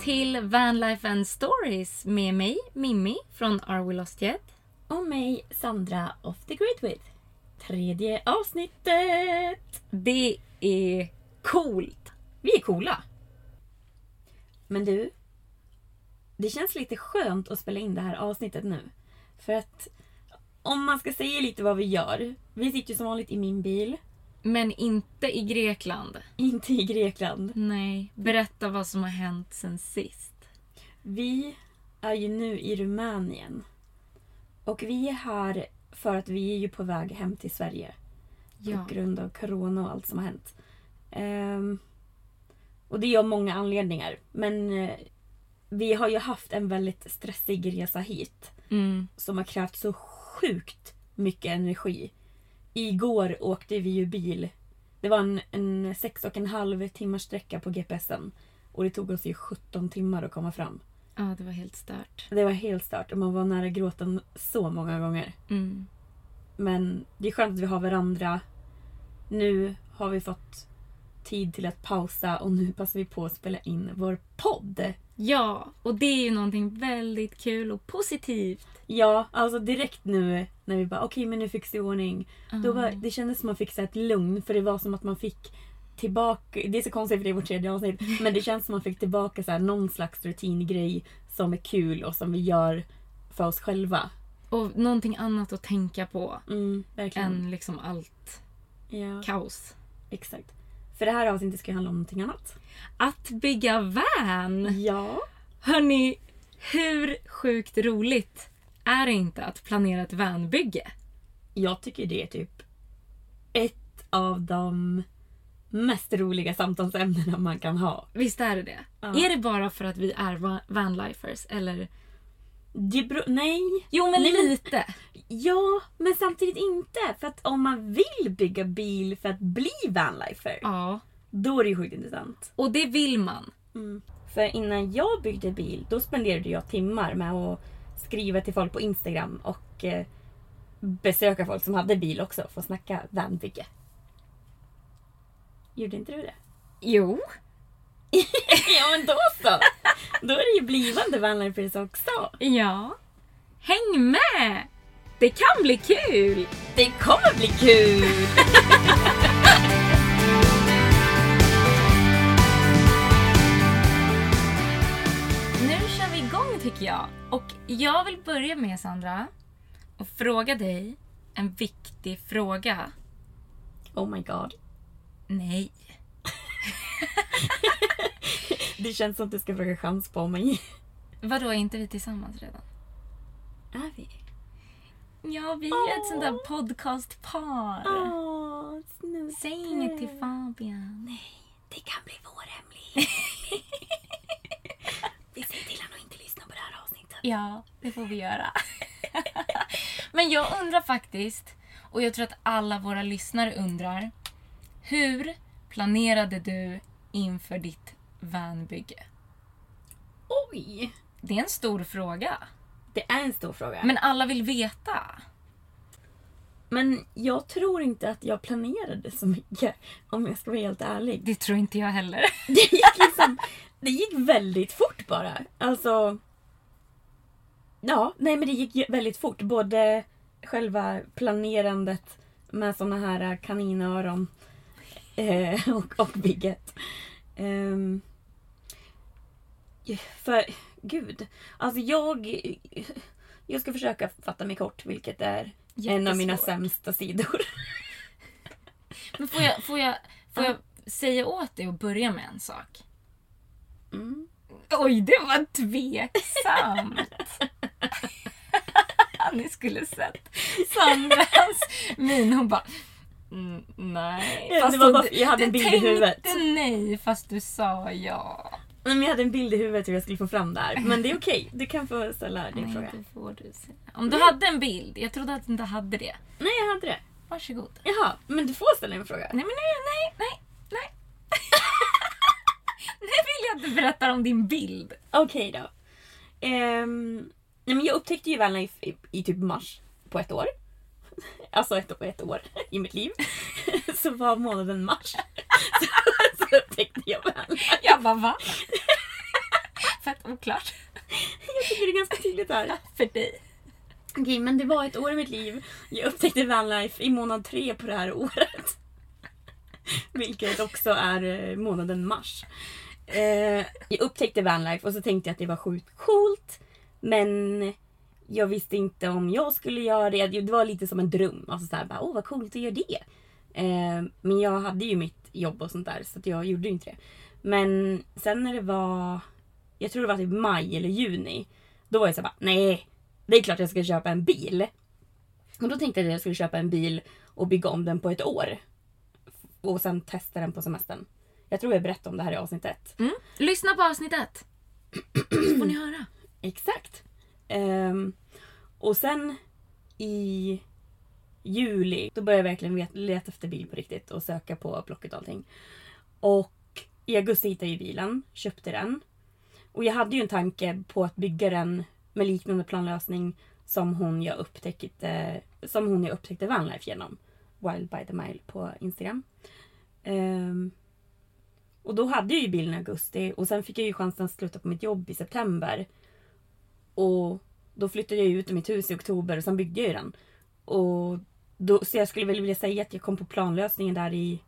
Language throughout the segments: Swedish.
Till Vanlife and Stories med mig, Mimmi från Are We Lost Yet? Och mig, Sandra of the Great With. Tredje avsnittet! Det är coolt. Vi är coola. Men du, det känns lite skönt att spela in det här avsnittet nu. För att om man ska säga lite vad vi gör. Vi sitter ju som vanligt i min bil. Men inte i Grekland. Inte i Grekland. Nej, berätta vad som har hänt sen sist. Vi är ju nu i Rumänien. Och vi är här för att vi är ju på väg hem till Sverige. Ja. På grund av corona och allt som har hänt. Ehm, och det är av många anledningar. Men eh, vi har ju haft en väldigt stressig resa hit. Mm. Som har krävt så sjukt mycket energi. Igår åkte vi ju bil. Det var en, en sex och en halv timmars sträcka på GPSen. Och det tog oss ju 17 timmar att komma fram. Ja, det var helt stört. Det var helt stört och man var nära gråten så många gånger. Mm. Men det är skönt att vi har varandra. Nu har vi fått tid till att pausa och nu passar vi på att spela in vår podd. Ja, och det är ju någonting väldigt kul och positivt. Ja, alltså direkt nu när vi bara okej men nu fick i ordning. Då var, det kändes som att man fick så ett lugn för det var som att man fick tillbaka, det är så konstigt för det är vårt tredje avsnitt, men det känns som att man fick tillbaka så här någon slags rutingrej som är kul och som vi gör för oss själva. Och någonting annat att tänka på Mm, än liksom allt Ja, kaos. exakt. För det här avsnittet ska ju handla om någonting annat. Att bygga van! Ja. Hörni, hur sjukt roligt är det inte att planera ett vanbygge? Jag tycker det är typ ett av de mest roliga samtalsämnena man kan ha. Visst är det det? Ja. Är det bara för att vi är va- vanlifers eller? Det beror, nej. Jo men Nej, lite. Ja, men samtidigt inte. För att om man vill bygga bil för att bli vanlifer, Ja. då är det ju sjukt intressant. Och det vill man. För innan jag byggde bil, då spenderade jag timmar med att skriva till folk på Instagram och eh, besöka folk som hade bil också för att snacka vanbygge. Gjorde inte du det? Jo. ja men då så! Då är det ju blivande vanlighetsprins också. Ja. Häng med! Det kan bli kul! Det kommer bli kul! nu kör vi igång tycker jag och jag vill börja med Sandra och fråga dig en viktig fråga. Oh my god. Nej. Det känns som att du ska fråga chans på mig. Vadå, är inte vi tillsammans redan? Är vi? Ja, vi är ett sånt där podcastpar. Snutte. Säg inget till Fabian. Nej, det kan bli vår hemlighet. vi säger till honom att inte lyssna på det här avsnittet. Ja, det får vi göra. Men jag undrar faktiskt, och jag tror att alla våra lyssnare undrar. Hur planerade du inför ditt vanbygge? Oj! Det är en stor fråga. Det är en stor fråga. Men alla vill veta. Men jag tror inte att jag planerade så mycket. Om jag ska vara helt ärlig. Det tror inte jag heller. Det gick liksom... Det gick väldigt fort bara. Alltså... Ja, nej men det gick väldigt fort. Både själva planerandet med såna här kaninöron eh, och, och bygget. Ehm, för, gud. Alltså jag... Jag ska försöka fatta mig kort, vilket är en av mina sämsta sidor. Men får jag, får jag, får jag säga åt dig att börja med en sak? Mm. Oj, det var tveksamt. Ni skulle sett Sandras min. Hon bara... Mm, nej. Fast det var bara- jag hade en du bild i huvudet. tänkte nej fast du sa ja. Nej, men jag hade en bild i huvudet hur jag skulle få fram det här. Men det är okej. Du kan få ställa din fråga. det får du säga. Om du hade en bild. Jag trodde att du inte hade det. Nej, jag hade det. Varsågod. Jaha, men du får ställa en fråga. Nej, men nej, nej, nej, nej. nu vill jag att du berättar om din bild. Okej då. Ehm, nej, men jag upptäckte ju Vanlife i, i typ mars på ett år. Alltså ett, ett år i mitt liv. Så var månaden mars. Så, så upptäckte jag Vanlife. Jag bara, va? Fett oklart. Jag tycker det är ganska tydligt här. För dig. Okej, men det var ett år i mitt liv. Jag upptäckte Vanlife i månad tre på det här året. Vilket också är eh, månaden mars. Eh, jag upptäckte Vanlife och så tänkte jag att det var sjukt coolt. Men jag visste inte om jag skulle göra det. Det var lite som en dröm. Alltså såhär, bara, åh vad coolt att göra det. Eh, men jag hade ju mitt jobb och sånt där så att jag gjorde ju inte det. Men sen när det var, jag tror det var typ maj eller juni. Då var jag så här bara, nej. Det är klart jag ska köpa en bil. Och då tänkte jag att jag skulle köpa en bil och bygga om den på ett år. Och sen testa den på semestern. Jag tror jag berättade om det här i avsnitt ett. Mm. Lyssna på avsnitt ett. Så får ni höra. Exakt. Um, och sen i juli, då började jag verkligen leta efter bil på riktigt och söka på Blocket och allting. Och i augusti hittade jag bilen, köpte den. Och jag hade ju en tanke på att bygga den med liknande planlösning som hon jag upptäckte, som hon jag upptäckte Vanlife genom. Wild by the mile på Instagram. Um, och då hade jag ju bilen i augusti och sen fick jag ju chansen att sluta på mitt jobb i september. Och då flyttade jag ut ur mitt hus i oktober och sen byggde jag ju den. Och då, så jag skulle väl vilja säga att jag kom på planlösningen där i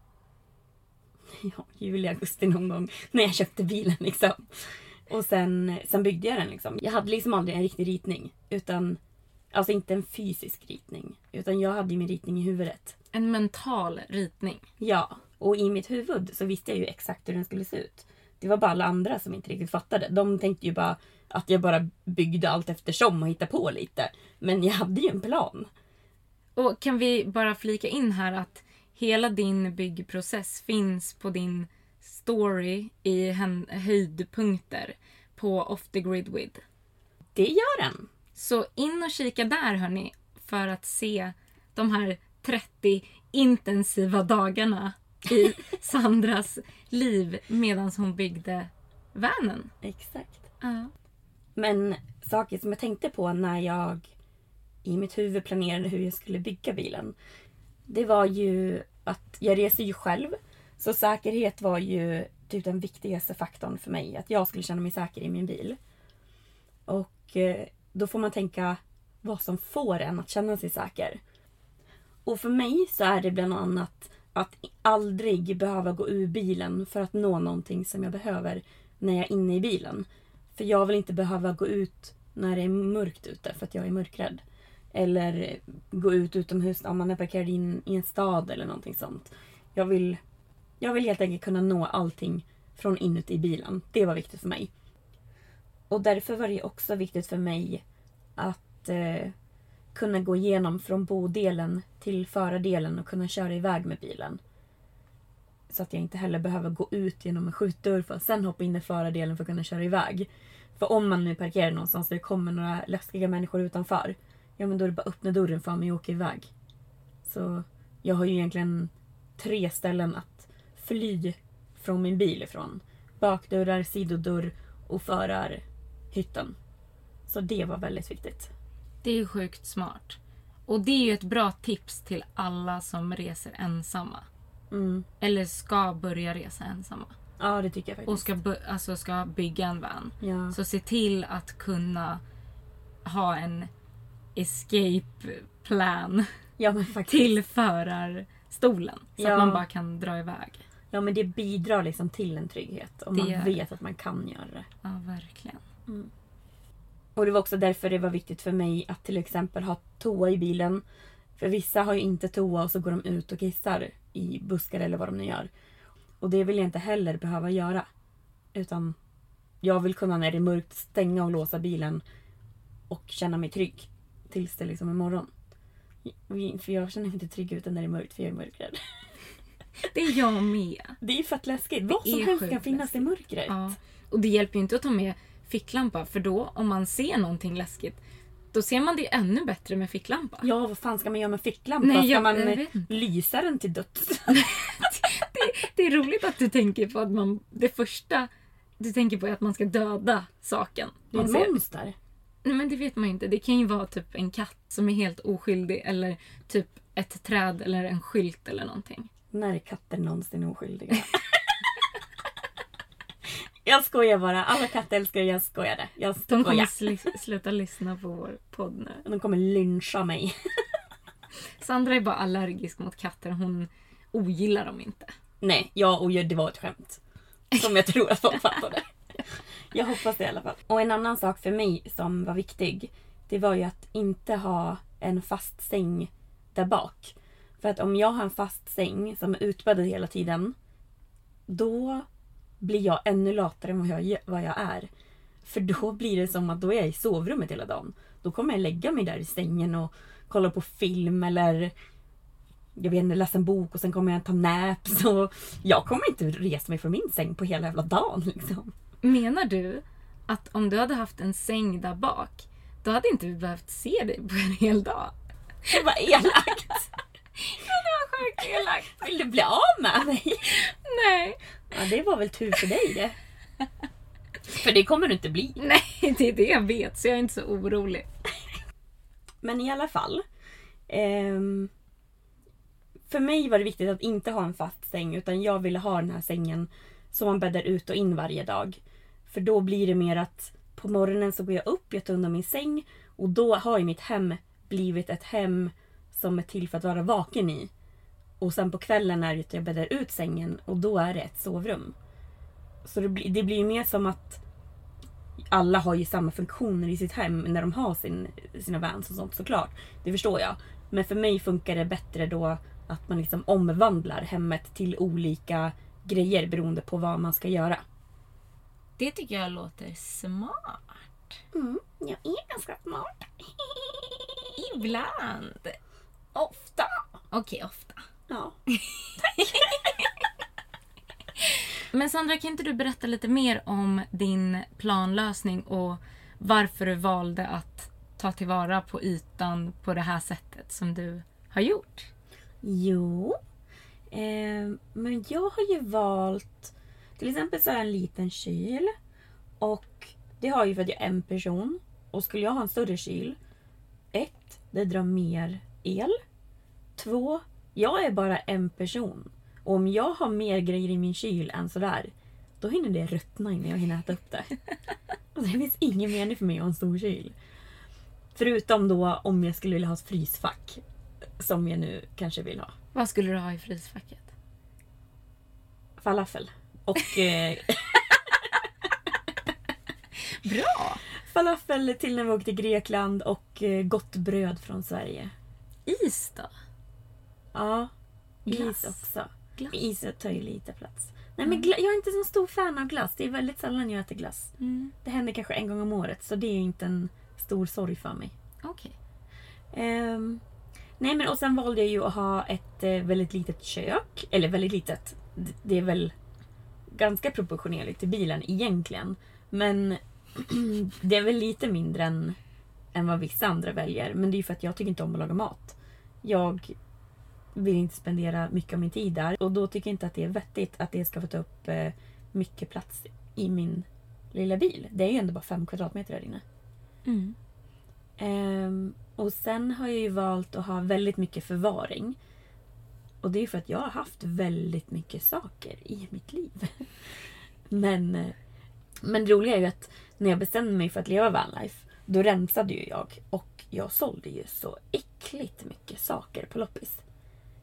ja, juli, augusti någon gång. När jag köpte bilen liksom. Och sen, sen byggde jag den liksom. Jag hade liksom aldrig en riktig ritning. Utan, alltså inte en fysisk ritning. Utan jag hade ju min ritning i huvudet. En mental ritning. Ja, och i mitt huvud så visste jag ju exakt hur den skulle se ut. Det var bara alla andra som inte riktigt fattade. De tänkte ju bara att jag bara byggde allt eftersom och hittade på lite. Men jag hade ju en plan. Och kan vi bara flika in här att hela din byggprocess finns på din story i höjdpunkter på Off the Grid With. Det gör den. Så in och kika där hörni för att se de här 30 intensiva dagarna i Sandras liv medan hon byggde vanen. Exakt. Ja. Men saker som jag tänkte på när jag i mitt huvud planerade hur jag skulle bygga bilen. Det var ju att jag reser ju själv. Så säkerhet var ju typ den viktigaste faktorn för mig. Att jag skulle känna mig säker i min bil. Och eh, då får man tänka vad som får en att känna sig säker. Och för mig så är det bland annat att aldrig behöva gå ur bilen för att nå någonting som jag behöver när jag är inne i bilen. För jag vill inte behöva gå ut när det är mörkt ute för att jag är mörkrädd. Eller gå ut utomhus om man är parkerad in i en stad eller någonting sånt. Jag vill, jag vill helt enkelt kunna nå allting från inuti bilen. Det var viktigt för mig. Och därför var det också viktigt för mig att eh, kunna gå igenom från bodelen till förardelen och kunna köra iväg med bilen. Så att jag inte heller behöver gå ut genom en skjutdörr för att sen hoppa in i förardelen för att kunna köra iväg. För om man nu parkerar någonstans där det kommer några läskiga människor utanför. Ja men då är det bara att öppna dörren för mig och åka iväg. Så jag har ju egentligen tre ställen att fly från min bil ifrån. Bakdörrar, sidodörr och förarhytten. Så det var väldigt viktigt. Det är sjukt smart. Och det är ju ett bra tips till alla som reser ensamma. Mm. Eller ska börja resa ensamma. Ja det tycker jag faktiskt. Och ska, bu- alltså ska bygga en van. Ja. Så se till att kunna ha en escape plan Ja men faktiskt. till förarstolen. Så Ja. att man bara kan dra iväg. Ja men det bidrar liksom till en trygghet. Om Det man vet att man kan göra det. Ja, verkligen. Och det var också därför det var viktigt för mig att till exempel ha toa i bilen. För vissa har ju inte toa och så går de ut och kissar i buskar eller vad de nu gör. Och det vill jag inte heller behöva göra. Utan jag vill kunna när det är mörkt stänga och låsa bilen och känna mig trygg. Tills det liksom är morgon. För jag känner mig inte trygg ute när det är mörkt för jag är mörkrädd. Det är jag med. Det är fett läskigt. Vad som helst kan finnas i mörkret. Ja. Och det hjälper ju inte att ta med ficklampa för då om man ser någonting läskigt då ser man det ännu bättre med ficklampa. Ja, vad fan ska man göra med ficklampa? Nej, ska jag- man jag lysa den till döds? Det är roligt att du tänker på att man det första du tänker på är att man ska döda saken. Det Man ett monster. Nej men det vet man ju inte. Det kan ju vara typ en katt som är helt oskyldig eller typ ett träd eller en skylt eller någonting. När är katter någonsin oskyldiga? jag skojar bara. Alla kattälskare, jag skojade. Jag De kommer skojar. sli- sluta lyssna på vår podd nu. De kommer lyncha mig. Sandra är bara allergisk mot katter. Hon ogillar dem inte. Nej, jag och det var ett skämt. Som jag tror att folk fattade. Jag hoppas det i alla fall. Och en annan sak för mig som var viktig. Det var ju att inte ha en fast säng där bak. För att om jag har en fast säng som är utbäddad hela tiden. Då blir jag ännu latare än vad jag, vad jag är. För då blir det som att då är jag i sovrummet hela dagen. Då kommer jag lägga mig där i sängen och kolla på film eller jag vet inte, läsa en bok och sen kommer jag ta naps. Och jag kommer inte resa mig från min säng på hela jävla dagen. Liksom. Menar du att om du hade haft en säng där bak då hade inte vi behövt se dig på en hel dag? Det var elakt. Ja, det var sjukt elakt. Vill du bli av med mig? Nej. Ja, det var väl tur för dig det. För det kommer du inte bli. Nej, det är det jag vet så jag är inte så orolig. Men i alla fall. ehm, för mig var det viktigt att inte ha en fast säng utan jag ville ha den här sängen som man bäddar ut och in varje dag. För då blir det mer att på morgonen så går jag upp, jag tar undan min säng och då har ju mitt hem blivit ett hem som är till för att vara vaken i. Och sen på kvällen är det att jag bäddar ut sängen och då är det ett sovrum. Så det blir, det blir ju mer som att alla har ju samma funktioner i sitt hem när de har sin, sina vans och sånt såklart. Det förstår jag. Men för mig funkar det bättre då att man liksom omvandlar hemmet till olika grejer beroende på vad man ska göra. Det tycker jag låter smart. Mm, jag är ganska smart. Ibland. Ofta. Okej, ofta. Ja. Men Sandra, kan inte du berätta lite mer om din planlösning och varför du valde att ta tillvara på ytan på det här sättet som du har gjort? Jo. Eh, men jag har ju valt... Till exempel så en liten kyl. Och det har ju för att jag är en person. Och skulle jag ha en större kyl. Ett, det drar mer el. Två, jag är bara en person. Och om jag har mer grejer i min kyl än sådär. Då hinner det ruttna innan jag hinner äta upp det. Och det finns ingen mening för mig att ha en stor kyl. Förutom då om jag skulle vilja ha ett frysfack. Som jag nu kanske vill ha. Vad skulle du ha i frysfacket? Falafel. Och... Eh, Bra! Falafel till när vi åkte till Grekland och eh, gott bröd från Sverige. Is då? Ja, Glass. is också. Glass. Is tar ju lite plats. Nej men gla- jag är inte så stor fan av glass. Det är väldigt sällan jag äter glass. Mm. Det händer kanske en gång om året så det är inte en stor sorg för mig. Okej. Ehm, nej men och sen valde jag ju att ha ett eh, väldigt litet kök. Eller väldigt litet. D- Det är väl ganska proportionerligt till bilen egentligen. Men det är väl lite mindre än, än vad vissa andra väljer. Men det är ju för att jag tycker inte om att laga mat. Jag vill inte spendera mycket av min tid där. Och då tycker jag inte att det är vettigt att det ska få ta upp eh, mycket plats i min lilla bil. Det är ju ändå bara fem kvadratmeter där inne. Mm. Ehm, och sen har jag ju valt att ha väldigt mycket förvaring. Och det är för att jag har haft väldigt mycket saker i mitt liv. men, eh, men det roliga är ju att när jag bestämde mig för att leva vanlife, då rensade ju jag. Och jag sålde ju så äckligt mycket saker på loppis.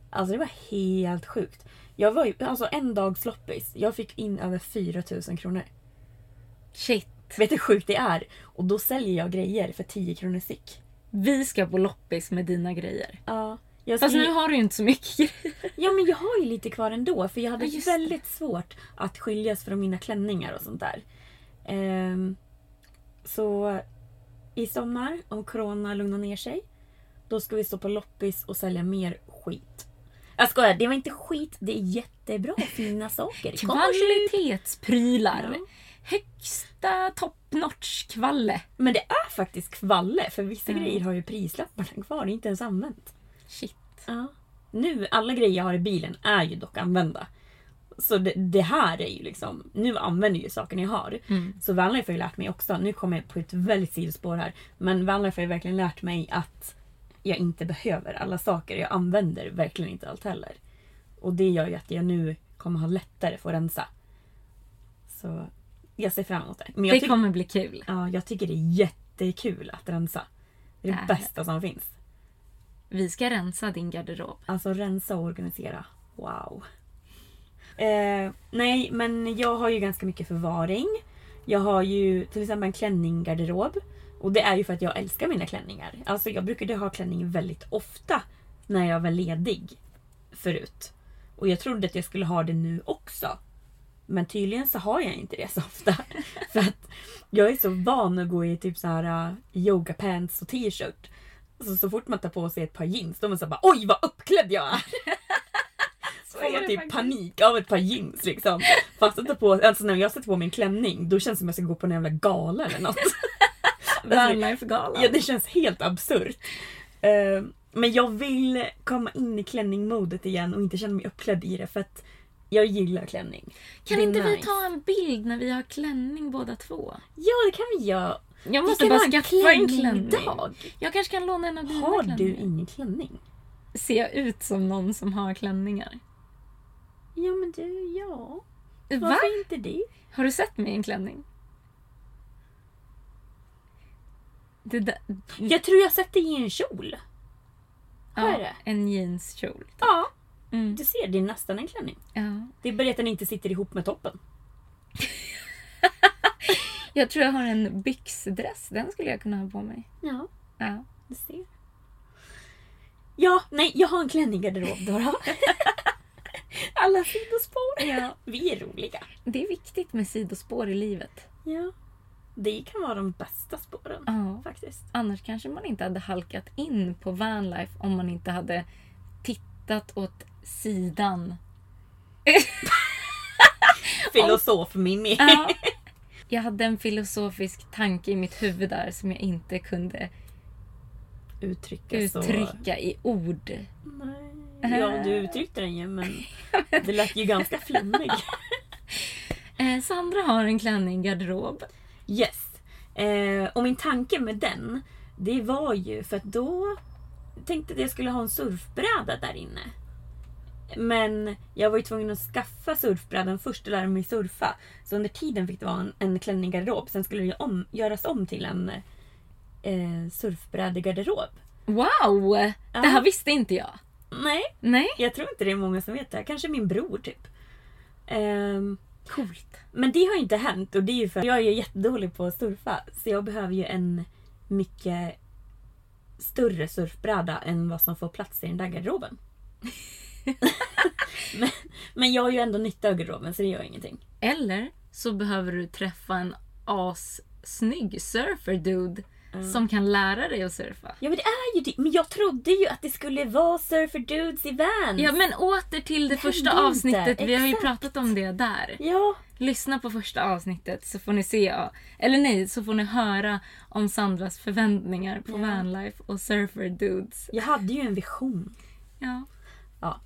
Alltså det var helt sjukt. Jag var ju, alltså en dags loppis, jag fick in över 4000 kronor. Shit. Vet du hur sjukt det är? Och då säljer jag grejer för 10 kronor styck. Vi ska på loppis med dina grejer. Ja. Jag Fast ska- nu har du ju inte så mycket grejer. Ja men jag har ju lite kvar ändå för jag hade Ja, just det. väldigt svårt att skiljas från mina klänningar och sånt där. Ehm, så i sommar, om corona lugnar ner sig, då ska vi stå på loppis och sälja mer skit. Jag skojar, det var inte skit, det är jättebra fina saker. Kvalitetsprylar. Ja. Högsta top notch kvalle. Men det är faktiskt kvalle för vissa Ja. grejer har ju prislapparna kvar, det är inte ens använt. Shit. Ja. Nu, alla grejer jag har i bilen är ju dock använda. Så det, det här är ju liksom, nu använder jag ju sakerna jag har. Så Vanlife har ju lärt mig också, nu kommer jag på ett väldigt sidospår här. Men Vanlife har ju verkligen lärt mig att jag inte behöver alla saker. Jag använder verkligen inte allt heller. Och det gör ju att jag nu kommer ha lättare för att rensa. Så jag ser fram emot det. Men jag, Det kommer bli kul. ja, jag tycker det är jättekul att rensa. Det är det Äh. bästa som finns. Vi ska rensa din garderob. Alltså rensa och organisera. Wow. Eh, nej, men jag har ju ganska mycket förvaring. Jag har ju till exempel en klänningsgarderob. Och det är ju för att jag älskar mina klänningar. Alltså jag brukade ha klänning väldigt ofta när jag var ledig förut. Och jag trodde att jag skulle ha det nu också. Men tydligen så har jag inte det så ofta. För att jag är så van att gå i typ så här uh, yoga pants och t-shirt. Så, så fort man tar på sig ett par jeans då är man så bara oj vad uppklädd jag är. Så får man typ panik av ett par jeans liksom. Fast tar på, alltså när jag sätter på mig en klänning då känns det som att jag ska gå på en jävla gala eller något. Vanlife-galan. Ja det känns helt absurt. Eh, men jag vill komma in i klänning-modet igen och inte känna mig uppklädd i det för att jag gillar klänning. Kan inte vi nice. ta en bild när vi har klänning båda två? Ja det kan vi göra. Jag måste Vi bara skaffa en klänning. Jag kanske kan låna en av dina Har klänningar. du ingen klänning? Ser jag ut som någon som har klänningar? Ja men du, ja. Va? Varför inte det? Har du sett mig i en klänning? Det där, Jag tror jag sett dig i en kjol. Vad är det? En jeanskjol. Ja. Mm. Du ser, det är nästan en klänning. Ja. Det är bara att den inte sitter ihop med toppen. Jag tror jag har en byxdress. Den skulle jag kunna ha på mig. Ja, Ja. du ser. Ja, nej, jag har en klänning-garderob Dora. Alla sidospår. Ja. Vi är roliga. Det är viktigt med sidospår i livet. Ja. Det kan vara de bästa spåren. Ja. Faktiskt. Annars kanske man inte hade halkat in på vanlife om man inte hade tittat åt sidan. Filosof Mimmi. Ja. Jag hade en filosofisk tanke i mitt huvud där som jag inte kunde Uttrycka så. uttrycka i ord. Nej. Ja, du uttryckte den ju men det lät ju ganska flummig. Eh, Sandra har en klänning-garderob. Yes. Eh, och min tanke med den, det var ju för att då tänkte jag att jag skulle ha en surfbräda där inne. Men jag var ju tvungen att skaffa surfbrädan först och lära mig surfa. Så under tiden fick det vara en, en klänning-garderob. Sen skulle det om, göras om till en eh, surfbrädegarderob. Wow! Ja. Det här visste inte jag. Nej, Nej. jag tror inte det är många som vet det. Kanske min bror typ. Ehm, Coolt. Men det har ju inte hänt och det är ju för att jag är ju jättedålig på att surfa. Så jag behöver ju en mycket större surfbräda än vad som får plats i den där garderoben. men, men jag har ju ändå nytta av garderoben så det gör ingenting. Eller så behöver du träffa en assnygg som kan lära dig att surfa. Ja men det är ju det. Men jag trodde ju att det skulle vara surfer dudes i Vans. Ja men åter till det första hände inte. avsnittet. Vi har ju pratat om det där. Ja. Lyssna på första avsnittet så får ni se, eller nej, så får ni höra om Sandras förväntningar på vanlife och surfer dudes. Jag hade ju en vision. Ja. Ja.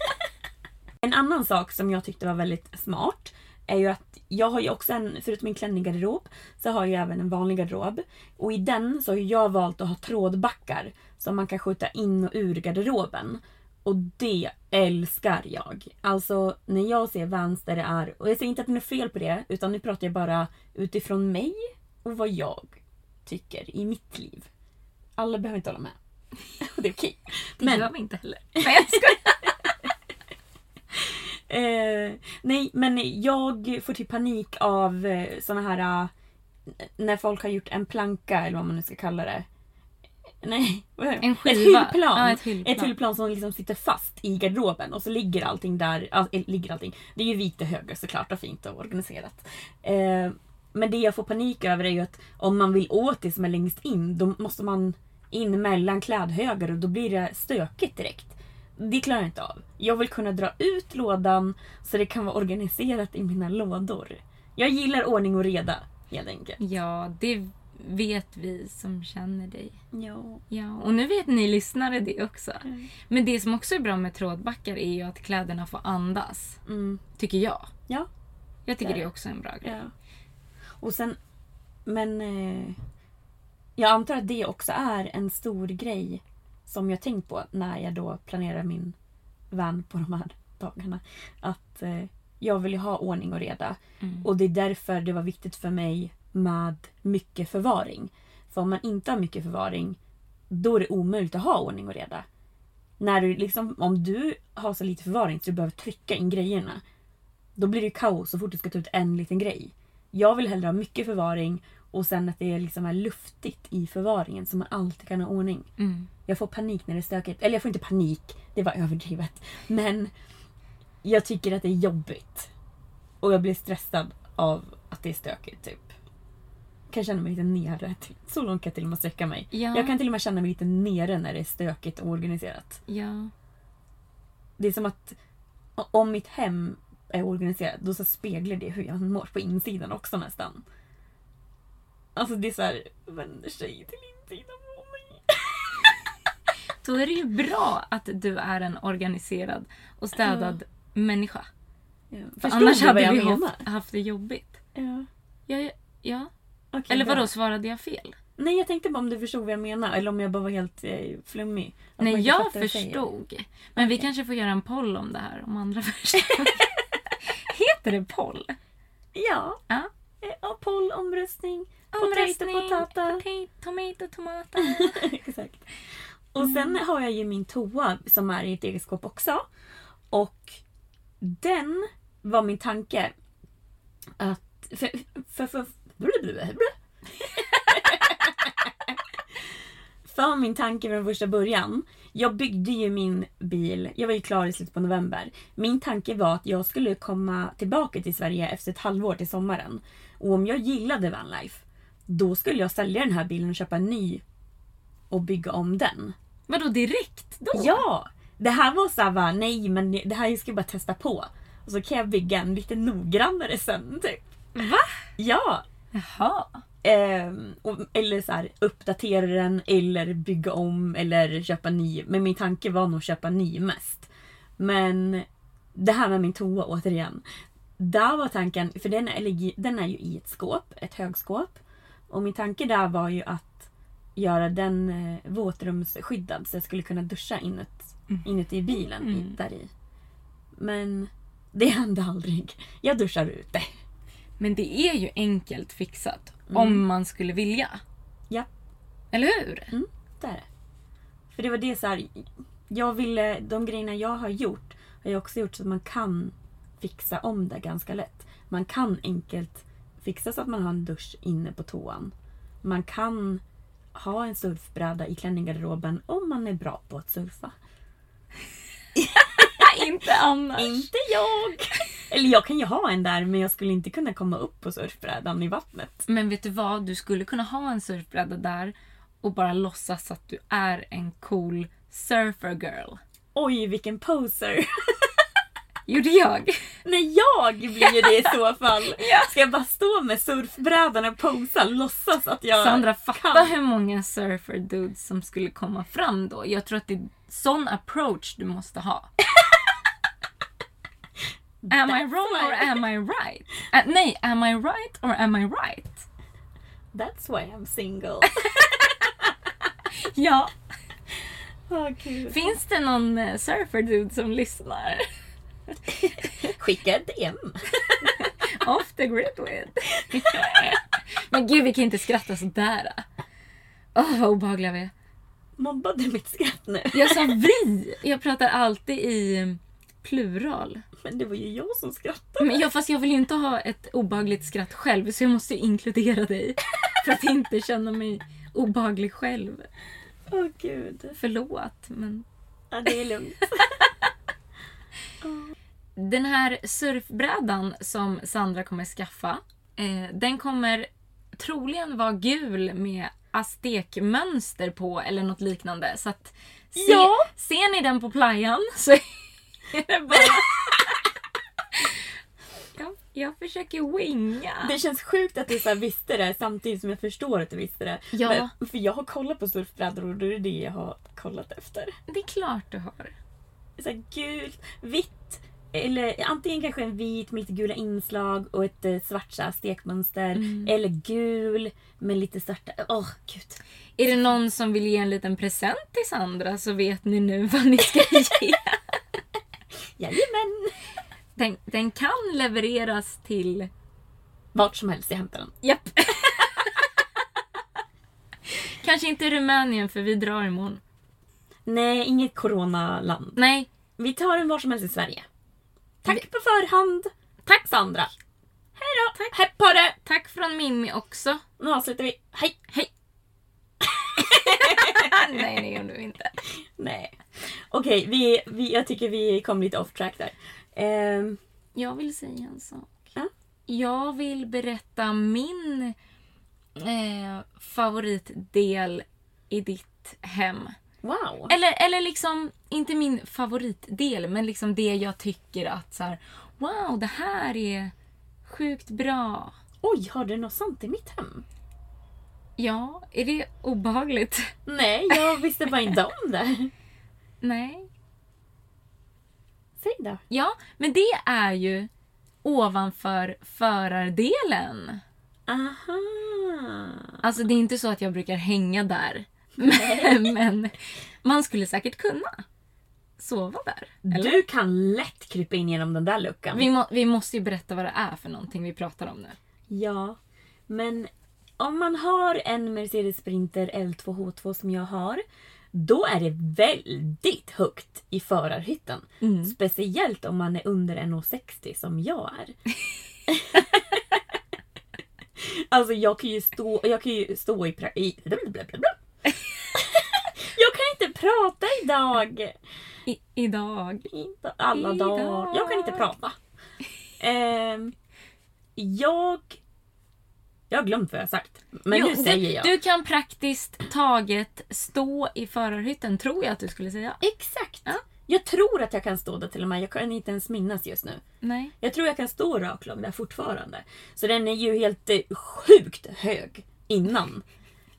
en annan sak som jag tyckte var väldigt smart är ju att jag har ju också en, förutom min klänningsgarderob, så har jag även en vanlig garderob. Och i den så har jag valt att ha trådbackar som man kan skjuta in och ur garderoben. Och det älskar jag. Alltså när jag ser Vans där det är, och jag säger inte att det är fel på det, utan nu pratar jag bara utifrån mig och vad jag tycker i mitt liv. Alla behöver inte hålla med. Och det är okej. Det Men- gör vi inte heller. Nej, jag skojar. Eh, nej, men jag får typ panik av eh, såna här... eh, när folk har gjort en planka, eller vad man nu ska kalla det. Nej, vad är det? En Ett hyllplan. Ja, ett hyllplan. Ett hyllplan som liksom sitter fast i garderoben och så ligger allting där. Alltså, eh, ligger allting. Det är ju vita höger såklart och fint och organiserat. Eh, men det jag får panik över är ju att om man vill åt det som är längst in, då måste man in mellan klädhögar och då blir det stökigt direkt. Det klarar jag inte av. Jag vill kunna dra ut lådan så det kan vara organiserat i mina lådor. Jag gillar ordning och reda, helt enkelt. Ja, det vet vi som känner dig. Ja. Ja, och nu vet ni lyssnare det också. Men det som också är bra med trådbackar är ju att kläderna får andas. Mm. Tycker jag. Ja. Jag tycker Det är det är också en bra grej. Ja. Och sen, men eh, jag antar att det också är en stor grej som jag tänkt på när jag då planerar min van på de här dagarna. Att eh, jag vill ju ha ordning och reda. Och det är därför det var viktigt för mig med mycket förvaring. För om man inte har mycket förvaring, då är det omöjligt att ha ordning och reda. När du liksom, om du har så lite förvaring så du behöver trycka in grejerna. Då blir det kaos så fort du ska ta ut en liten grej. Jag vill hellre ha mycket förvaring och sen att det liksom är luftigt i förvaringen så man alltid kan ha ordning. Mm. Jag får panik när det är stökigt. Eller jag får inte panik, det var överdrivet. Men jag tycker att det är jobbigt. Och jag blir stressad av att det är stökigt typ. Jag kan känna mig lite nere. Så långt kan jag till och med sträcka mig. Ja. Jag kan till och med känna mig lite nere när det är stökigt och organiserat. Ja. Det är som att om mitt hem är organiserat då så speglar det hur jag mår på insidan också nästan. Alltså det är så här, vänder sig till insidan på mig. Då är det ju bra att du är en organiserad och städad människa. Ja. För annars du vad hade jag vi menar? haft, haft det jobbigt. Ja. Ja, ja. Okej, Eller bra. vadå, svarade jag fel? Nej jag tänkte bara om du förstod vad jag menar eller om jag bara var helt eh, flummig. Att man Nej, inte jag fattar vad säger. förstod. Men vi kanske får göra en poll om det här, om andra förstår. Heter det poll? Ja. Ja. Eh, pollomröstning. Omröstning. Potato, potata. Potato, tomato, tomato. Exakt. Och sen har jag ju min toa som är i ett eget skåp också. Och den var min tanke att... För, för, för, för min tanke från första början. Jag byggde ju min bil, jag var ju klar i slutet på november. Min tanke var att jag skulle komma tillbaka till Sverige efter ett halvår till sommaren. Och om jag gillade vanlife, då skulle jag sälja den här bilen och köpa en ny och bygga om den. Vadå direkt då? Ja! Det här var så här, bara, nej men det här ska jag bara testa på. Och så kan jag bygga en lite noggrannare sen typ. Va? Ja! Jaha. Och, eller så här, uppdatera den eller bygga om eller köpa ny. Men min tanke var nog köpa ny mest. Men det här med min toa återigen. Där var tanken, för den är, den är ju i ett skåp, ett högskåp. Och min tanke där var ju att göra den eh, våtrumsskyddad så jag skulle kunna duscha inut, inuti bilen i, där i. Men det hände aldrig. Jag duschar ute. Men det är ju enkelt fixat om man skulle vilja. Ja. Eller hur? Mm, det är det. För det var det så här, jag ville, de grejerna jag har gjort har jag också gjort så att man kan fixa om det ganska lätt. Man kan enkelt fixa så att man har en dusch inne på toan. Man kan ha en surfbräda i klänningsgarderoben om man är bra på att surfa. inte annars. Inte jag! Eller jag kan ju ha en där men jag skulle inte kunna komma upp på surfbrädan i vattnet. Men vet du vad? Du skulle kunna ha en surfbräda där och bara låtsas att du är en cool surfer girl. Oj, vilken poser! Gjorde jag? Nej, jag blir ju det i så fall. Ska jag bara stå med surfbrädan och posa, låtsas att jag Sandra, fatta kan? hur många surfer dudes som skulle komma fram då. Jag tror att det är sån approach du måste ha. am I wrong or am I right? Äh, nej, am I right or am I right? That's why I'm single. Ja. Gud. Finns det någon eh, surfer dude som lyssnar? Skicka ett DM. Off the grid with. Men gud, vi kan inte skratta sådär. Åh, vad obehagliga vi är. Mobbade mitt skratt nu. Jag sa vi. Jag pratar alltid i plural. Men det var ju jag som skrattade. Men jag, fast jag vill ju inte ha ett obehagligt skratt själv så jag måste ju inkludera dig. För att inte känna mig obehaglig själv. Åh gud. Förlåt, men... Ja, det är lugnt. Den här surfbrädan som Sandra kommer skaffa, eh, den kommer troligen vara gul med aztekmönster på eller något liknande. Så att se, Ja. ser ni den på playan så är det bara... jag, jag försöker winga. Det känns sjukt att du så här visste det samtidigt som jag förstår att du visste det. Ja. Men, för jag har kollat på surfbrädor och det är det jag har kollat efter. Det är klart du har. Så här gult, vitt. Eller antingen kanske en vit med lite gula inslag och ett eh, svart så här, stekmönster. Eller gul med lite svarta... Åh gud. Är det någon som vill ge en liten present till Sandra så vet ni nu vad ni ska ge. Jajamän! Den, den kan levereras till... Vart som helst jag hämtar den. Japp. Kanske inte Rumänien för vi drar imorgon. Nej, inget coronaland. Nej, Vi tar den var som helst i Sverige. Tack på förhand. Tack Sandra. Hej då. Hepp på det. tack från Mimmi också. Nu avslutar vi. Hej. Hej! Nej, det gjorde vi inte. Nej. Okej, vi, vi, jag tycker vi kom lite off track där. Ehm, Jag vill säga en sak. Ja. Jag vill berätta min eh, favoritdel i ditt hem. wow. Eller, eller liksom, inte min favoritdel, men liksom det jag tycker att så här, wow, det här är sjukt bra. Oj, har du något sånt i mitt hem? Ja, är det obehagligt? Nej, jag visste bara inte om det. Nej. Säg då. Ja, men det är ju ovanför förardelen. Aha. Alltså det är inte så att jag brukar hänga där. Men, men man skulle säkert kunna sova där. Eller? Du kan lätt krypa in genom den där luckan. Vi, må, vi måste ju berätta vad det är för någonting vi pratar om nu. Ja, men om man har en Mercedes Sprinter L2H2 som jag har. Då är det väldigt högt i förarhytten. Speciellt om man är under 1,60 som jag är. alltså jag kan ju stå, jag kan ju stå i... pra- i jag kan inte prata idag! I, idag. Inte alla Idag. dagar. Jag kan inte prata. Ehm, jag... Jag har glömt vad jag har sagt. Men Jo, nu säger jag. Du kan praktiskt taget stå i förarhytten, tror jag att du skulle säga. Exakt! Ja. Jag tror att jag kan stå där till och med. Jag kan inte ens minnas just nu. Nej. Jag tror jag kan stå raklång där fortfarande. Så den är ju helt eh, sjukt hög innan.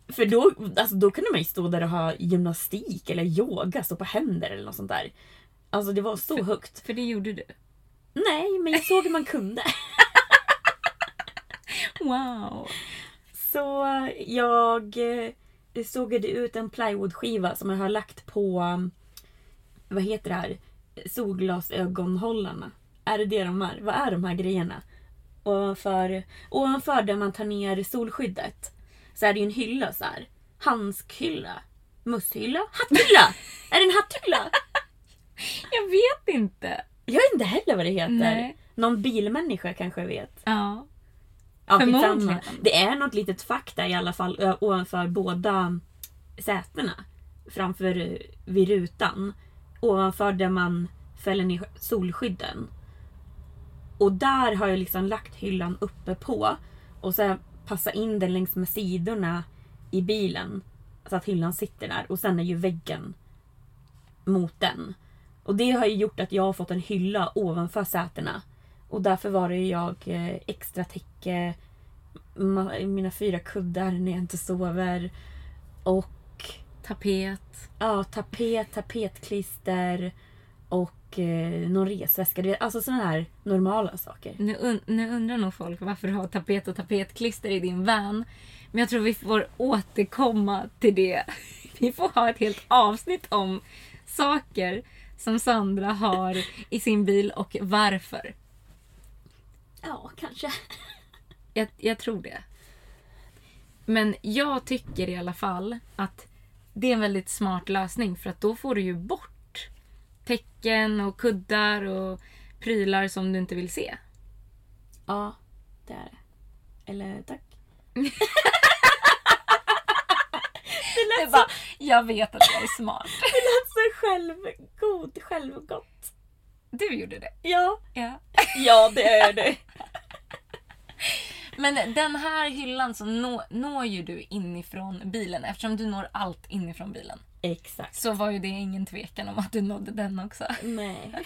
För då, alltså, då kunde man ju stå där och ha gymnastik eller yoga, stå på händer eller något sånt där. Alltså det var så högt. För det gjorde du. Nej, men jag såg hur man kunde. Wow. Så jag eh, sågade ut en plywoodskiva som jag har lagt på, vad heter det här, solglasögonhållarna. Är det det de är? Vad är de här grejerna? Ovanför, ovanför där man tar ner solskyddet så är det ju en hylla så här. Handskhylla. Musshylla? Hatthylla! är det en hatthylla? Jag vet inte. Jag vet inte heller vad det heter. Nej. Någon bilmänniska kanske vet. Ja. Ja, skitsamma. Det är något litet fakta i alla fall ovanför båda sätena. Framför eh, vid rutan. Ovanför där man fäller ner solskydden. Och där har jag liksom lagt hyllan uppe på. Och så passat in den längs med sidorna i bilen. Så att hyllan sitter där. Och sen är ju väggen mot den. Och det har ju gjort att jag har fått en hylla ovanför sätena. Och därför var det ju jag eh, extra täcke, ma- mina fyra kuddar när jag inte sover. Och Tapet. ja, tapet, tapetklister och eh, någon resväska. Alltså sådana här normala saker. Nu, un- nu undrar nog folk varför du har tapet och tapetklister i din van. Men jag tror vi får återkomma till det. Vi får ha ett helt avsnitt om saker som Sandra har i sin bil och varför. Ja, kanske. Jag, jag tror det. Men jag tycker i alla fall att det är en väldigt smart lösning för att då får du ju bort tecken och kuddar och prylar som du inte vill se. Ja, det är det. Eller tack. Det är bara, jag vet att jag är smart. Det lät så självgod, självgott. Du gjorde det. Ja. Ja. Ja, det är det. Men den här hyllan så nå, når ju du inifrån bilen. Eftersom du når allt inifrån bilen. Exakt. Så var ju det ingen tvekan om att du nådde den också. Nej.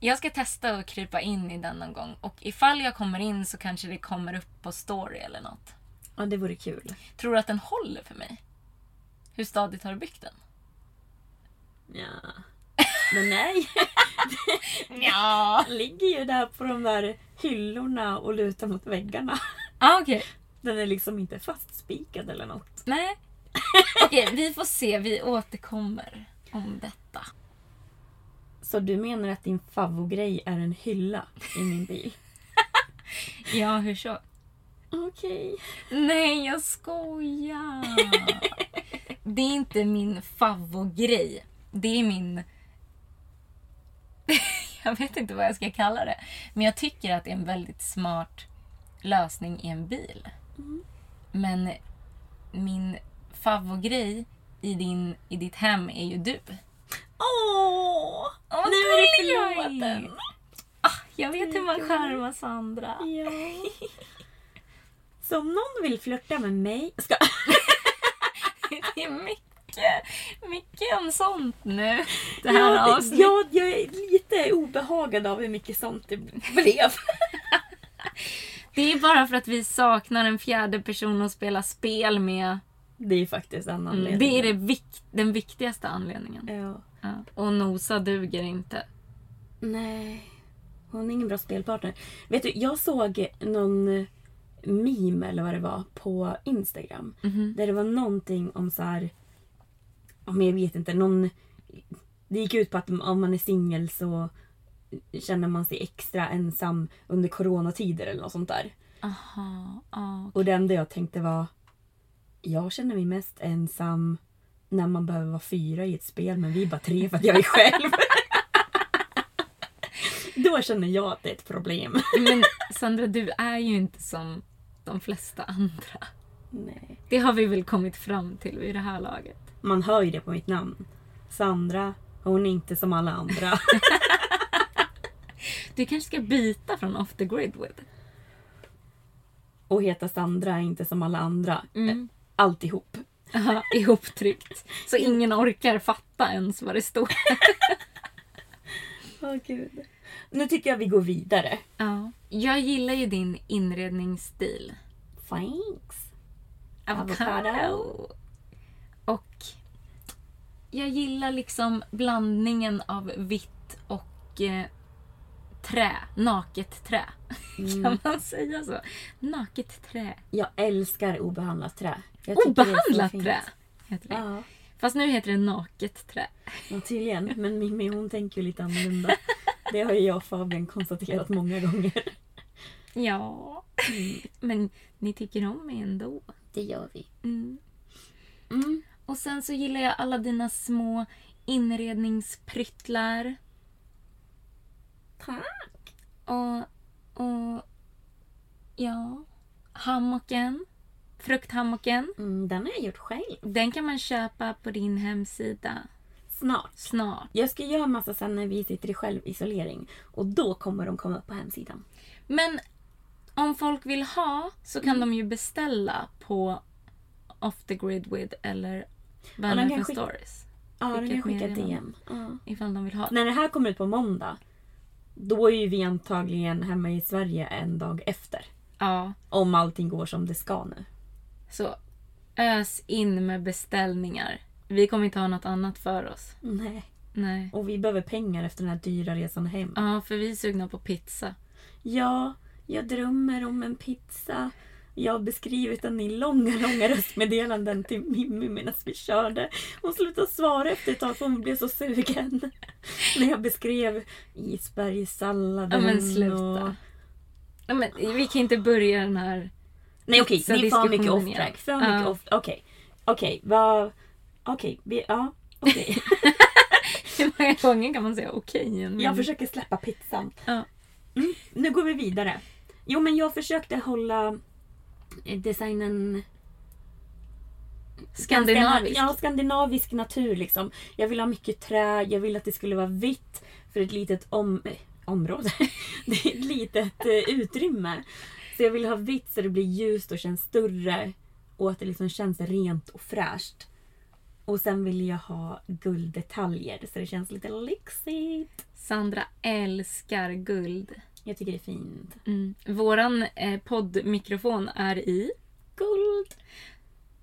Jag ska testa att krypa in i den någon gång. Och ifall jag kommer in så kanske det kommer upp på story eller något. Ja, det vore kul. Tror du att den håller för mig? Hur stadigt har du byggt den? Ja. Men nej. Ja. Ligger ju där på de där hyllorna och lutar mot väggarna. Ah, okej. Den är liksom inte fastspikad eller något. Nej. Okej, vi får se. Vi återkommer om detta. Så du menar att din favvogrej är en hylla i min bil? Ja, hur så? Okej. Nej, jag skojar. Det är inte min favvogrej. Det är min... jag vet inte vad jag ska kalla det. Men jag tycker att det är en väldigt smart lösning i en bil. Men min favvogrej i, din, i ditt hem är ju du. Åh! Åh, nu är är. förlåten. Ah, jag vet hur man charmar Sandra. Ja. Så om någon vill flirta med mig... Ska... Det är mycket, mycket om sånt nu. Det här Ja, avsnittet. ja, jag är lite obehagad av hur mycket sånt det blev. Det är bara för att vi saknar en fjärde person att spela spel med. Det är faktiskt en anledning. Mm, Det är det vik- den viktigaste anledningen. Ja. Ja. Och Nosa duger inte. Nej. Hon är ingen bra spelpartner. Vet du, jag såg någon meme eller vad det var på Instagram. Där det var någonting om så här. Jag vet inte, någon... Det gick ut på att om man är singel så känner man sig extra ensam under coronatider eller något sånt där. Aha, ja. Och det enda jag tänkte var Jag känner mig mest ensam när man behöver vara fyra i ett spel men vi är bara tre för att jag är själv. Då känner jag att det är ett problem. Men Sandra, du är ju inte som de flesta andra. Nej. Det har vi väl kommit fram till vid det här laget. Man hör ju det på mitt namn. Sandra, hon är inte som alla andra. Du kanske ska byta från off the grid with. Och heta Sandra är inte som alla andra. Mm. Alltihop. Aha, ihoptryckt. Så ingen orkar fatta ens vad det står. Åh gud. Nu tycker jag vi går vidare. Ja. Jag gillar ju din inredningsstil. Thanks. Avocado. Och jag gillar liksom blandningen av vitt och eh, trä. Naket trä. Kan man säga så? Naket trä. Jag älskar obehandlat trä. Obehandlat trä heter det. Ja. Fast nu heter det naket trä. Ja, tydligen. Men Mimmi hon tänker ju lite annorlunda. Det har ju jag och Fabian konstaterat många gånger. Ja. Men ni tycker om mig ändå. Det gör vi. Mm. Mm. Och sen så gillar jag alla dina små inredningspryttlar. Tack. Och, och ja, hammocken, frukthammocken. Mm, den har jag gjort själv. Den kan man köpa på din hemsida Snart. snart. Jag ska göra massa sen när vi sitter i självisolering. Och då kommer de komma upp på hemsidan. Men om folk vill ha så kan de ju beställa på Off the Grid with eller för skicka- Stories. Ja, de kan Skicka. DM. Ja. Ifall de vill ha. När det här kommer ut på måndag. Då är ju vi antagligen hemma i Sverige en dag efter. Ja, Om allting går som det ska nu. så ös in med beställningar. Vi kommer inte ha något annat för oss. Nej. Nej. Och vi behöver pengar efter den här dyra resan hem. Ja, för vi är sugna på pizza. Ja, jag drömmer om en pizza. Jag har beskrivit den i långa, långa röstmeddelanden till Mimmi medan vi körde. Hon slutade svara efter ett tag för hon blev så sugen. När jag beskrev isbergssalladen Ja men sluta. och... Ja, men, vi kan inte börja den här... Nej okej, det är för mycket off-track. igen. För mycket off... Okej. Okej, vad... Okej. Ja. Okej. Hur många gånger kan man säga okej? igen? Jag försöker släppa pizzan. Ja. Mm, nu går vi vidare. Jo men jag försökte hålla eh, designen Skandinavisk. Ja, skandinavisk natur liksom. Jag vill ha mycket trä, jag vill att det skulle vara vitt för ett litet om, eh, område. det är ett litet eh, utrymme. Så jag vill ha vitt så det blir ljust och känns större. Och att det liksom känns rent och fräscht. Och sen vill jag ha gulddetaljer så det känns lite lyxigt. Sandra älskar guld. Jag tycker det är fint. Mm. Våran eh, poddmikrofon är i. Guld!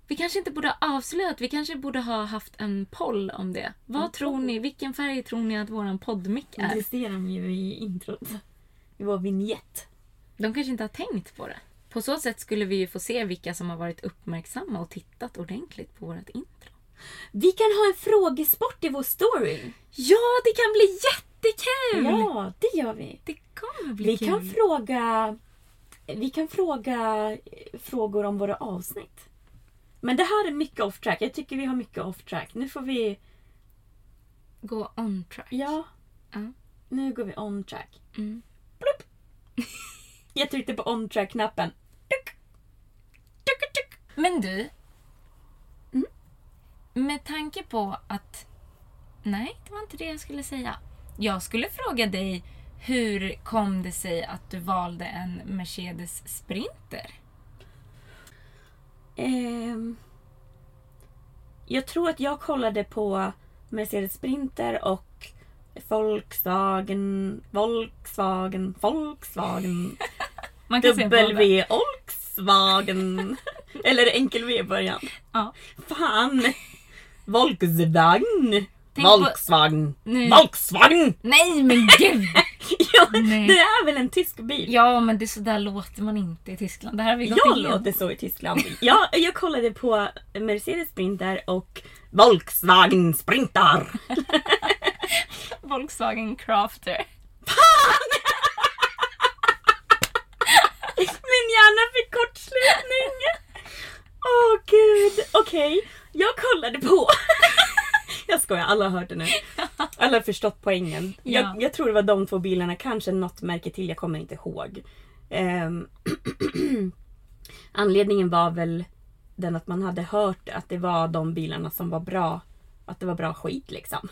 Vi kanske inte borde ha avslöjat, vi kanske borde ha haft en poll om det. Vad tror ni, vilken färg tror ni att våran poddmick är? Det ser de ju i introt. I vår vignett. De kanske inte har tänkt på det. På så sätt skulle vi ju få se vilka som har varit uppmärksamma och tittat ordentligt på vårt intro. Vi kan ha en frågesport i vår story. Ja, det kan bli jättekul! Ja, det gör vi. Det kommer bli Vi kul. kan fråga Vi kan fråga eh, frågor om våra avsnitt. Men det här är mycket off track. Jag tycker vi har mycket off track. Nu får vi... Gå on track. Ja. Ja. Nu går vi on track. Mm. Plupp. Jag tryckte på on track-knappen. Men du. Mm. Med tanke på att... Nej, det var inte det jag skulle säga. Jag skulle fråga dig hur kom det sig att du valde en Mercedes Sprinter? Ehm, jag tror att jag kollade på Mercedes Sprinter och Volkswagen, Volkswagen, Volkswagen, Man kan. W Volkswagen. Eller enkel V i början. Ja. Fan! Volkswagen! Tänk på- Volkswagen! Nu- Volkswagen! Nej men gud! Ja, Nej. det är väl en tysk bil? ja men det är så där låter man inte i Tyskland. Det här har vi gått Jag igenom. låter så i Tyskland. Ja, jag kollade på Mercedes Sprinter och Volkswagen Sprinter. Volkswagen Crafter. Min hjärna fick kortslutning. Åh gud. Okej, jag kollade på. jag skojar, alla har hört det nu. Alla har förstått poängen. Ja. Jag, jag tror det var de två bilarna, kanske något märke till, jag kommer inte ihåg. Ehm, anledningen var väl den att man hade hört att det var de bilarna som var bra. Att det var bra skit liksom.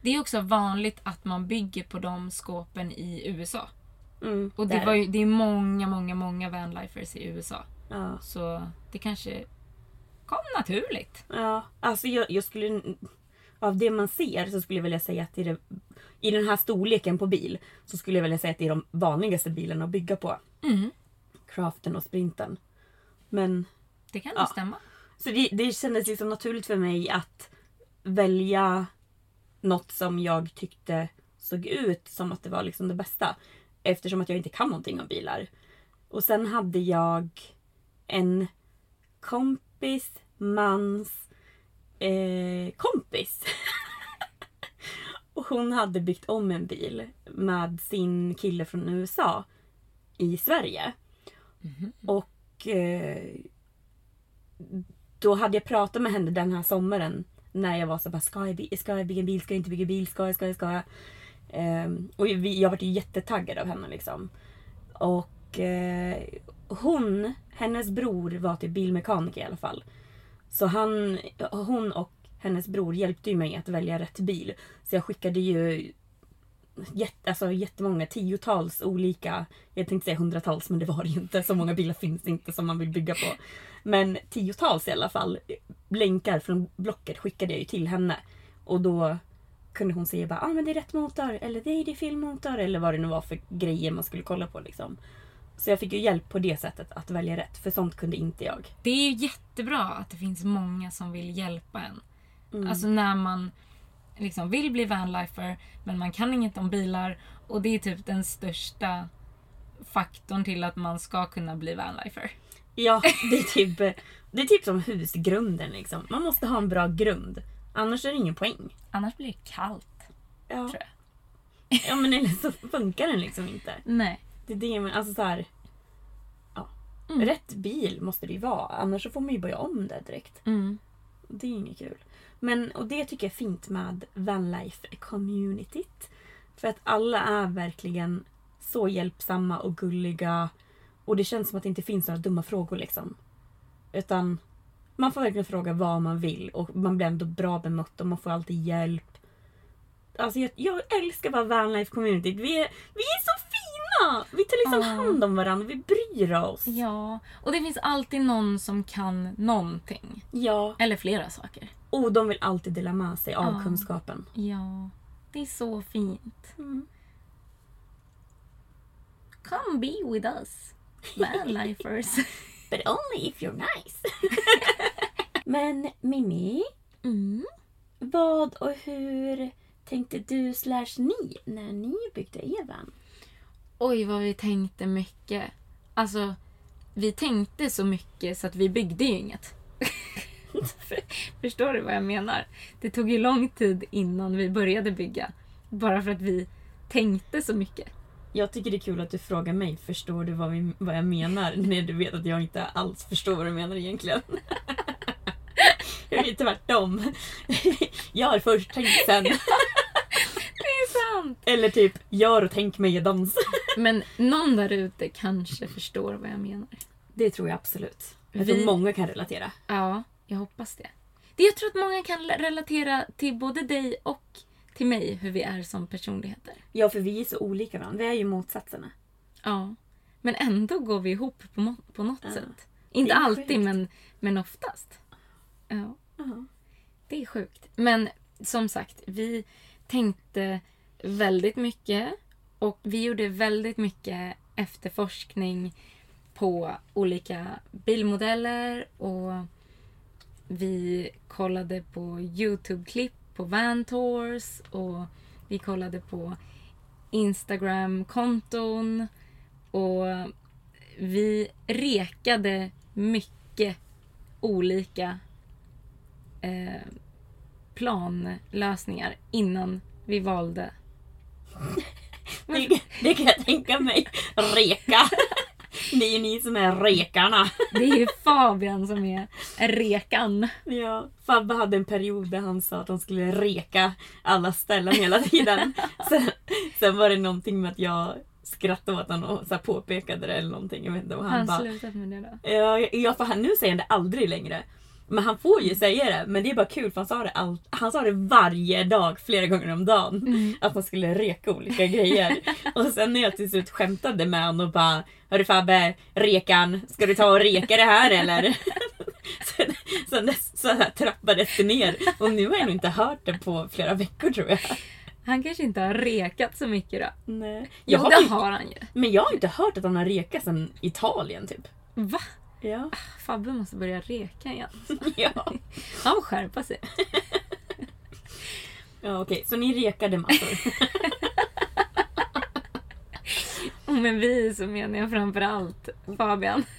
Det är också vanligt att man bygger på de skåpen i USA. Mm, Och det, där. var ju, det är många, många, många vanlifers i USA. Ja. Så det kanske kom naturligt. Ja, alltså jag, jag skulle... Av det man ser så skulle jag vilja säga att det i den här storleken på bil så skulle jag vilja säga att det är de vanligaste bilarna att bygga på. Mm. Craften och Sprinten. Men Det kan Ja. nog stämma. så det, det kändes liksom naturligt för mig att välja något som jag tyckte såg ut som att det var liksom det bästa. Eftersom att jag inte kan någonting om bilar. Och sen hade jag en kompis, mans eh, kompis. och hon hade byggt om en bil med sin kille från USA i Sverige. Och eh, då hade jag pratat med henne den här sommaren när jag var så bara ska jag, by- ska jag bygga bil, ska jag inte bygga bil, ska jag, ska jag, ska jag. Ehm, och vi, jag var ju jättetaggad av henne liksom. Och eh, hon, hennes bror var till bilmekaniker i alla fall. Så han, hon och hennes bror hjälpte ju mig att välja rätt bil. Så jag skickade ju jätt, alltså jättemånga, tiotals olika, jag tänkte säga hundratals men det var det ju inte. Så många bilar finns det inte som man vill bygga på. Men tiotals i alla fall länkar från Blocket skickade jag ju till henne. Och då kunde hon säga bara ah, men det är rätt motor eller det är fel motor eller vad det nu var för grejer man skulle kolla på liksom. Så jag fick ju hjälp på det sättet att välja rätt för sånt kunde inte jag. Det är ju jättebra att det finns många som vill hjälpa en. Mm. Alltså när man liksom vill bli vanlifer men man kan inget om bilar och det är typ den största faktorn till att man ska kunna bli vanlifer. Ja, det är typ, det är typ som husgrunden liksom. Man måste ha en bra grund. Annars är det ingen poäng. Annars blir det kallt. Ja, Tror jag. ja men eller så funkar den liksom inte. Nej. Det är det, men alltså så här. Ja. Mm. Rätt bil måste det ju vara. Annars så får man ju börja om det direkt. Mm. Det är inget kul. Men, och det tycker jag är fint med vanlife-communityt. För att alla är verkligen så hjälpsamma och gulliga. Och det känns som att det inte finns några dumma frågor liksom. Utan man får verkligen fråga vad man vill och man blir ändå bra bemött och man får alltid hjälp. Alltså jag, jag älskar bara vanlife community. Vi är, vi är så fina! Vi tar liksom Ja. hand om varandra, vi bryr oss. Ja, och det finns alltid någon som kan någonting. Ja. Eller flera saker. Och de vill alltid dela med sig av Ja. kunskapen. Ja, det är så fint. Mm. Come be with us, vanlifers. But only if you're nice. Men Mimmi, mm. vad och hur tänkte du slash ni när ni byggde Evan? Oj, vad vi tänkte mycket. Alltså, vi tänkte så mycket så att vi byggde ju inget. Förstår du vad jag menar? Det tog ju lång tid innan vi började bygga. Bara för att vi tänkte så mycket. Jag tycker det är kul att du frågar mig, förstår du vad, vi, vad jag menar? När du vet att jag inte alls förstår vad du menar egentligen. Jag är tvärtom. Jag har först tänkt sen. Sant! Eller typ, gör och tänk medans. Men någon där ute kanske förstår vad jag menar. Det tror jag absolut. Jag Vi- tror många kan relatera. Ja, jag hoppas det. det. Jag tror att många kan relatera till både dig och till mig hur vi är som personligheter. Ja, för vi är så olika varandra. Vi är ju motsatserna. Ja. Men ändå går vi ihop på, må- på något Ja. sätt. Inte Det är alltid, sjukt. men, men oftast. Ja, Ja. det är sjukt. Men som sagt, vi tänkte väldigt mycket och vi gjorde väldigt mycket efterforskning på olika bilmodeller och vi kollade på Youtube-klipp på van tours och vi kollade på Instagram-konton och vi rekade mycket olika eh, planlösningar innan vi valde. Det, det kan jag tänka mig. Reka. Det är ju ni som är rekarna. Det är ju Fabian som är rekan. Ja, Fabbe hade en period där han sa att han skulle reka alla ställen hela tiden. Sen, sen var det någonting med att jag skrattade åt honom och så påpekade det eller någonting. Jag vet inte. Och han han bara, slutat med det då? ja, ja, för han, nu säger han det aldrig längre. Men han får ju säga det. Men det är bara kul för han sa det, all, han sa det varje dag flera gånger om dagen. Att han skulle reka olika grejer. och sen när jag till slut skämtade med honom och bara Hörru Fabbe, rekan, ska du ta och reka det här eller? sen, sen dess så här trappades det ner. Och nu har jag nog inte hört det på flera veckor tror jag. Han kanske inte har rekat så mycket då. Nej. Jo, Jag har, det har han ju. Men jag har inte hört att han har rekat sedan Italien typ. Va? Ja. Fabbe måste börja reka igen. Ja, Han får skärpa sig. ja okej. Så ni rekade massor. Med vi så menar jag framförallt Fabian.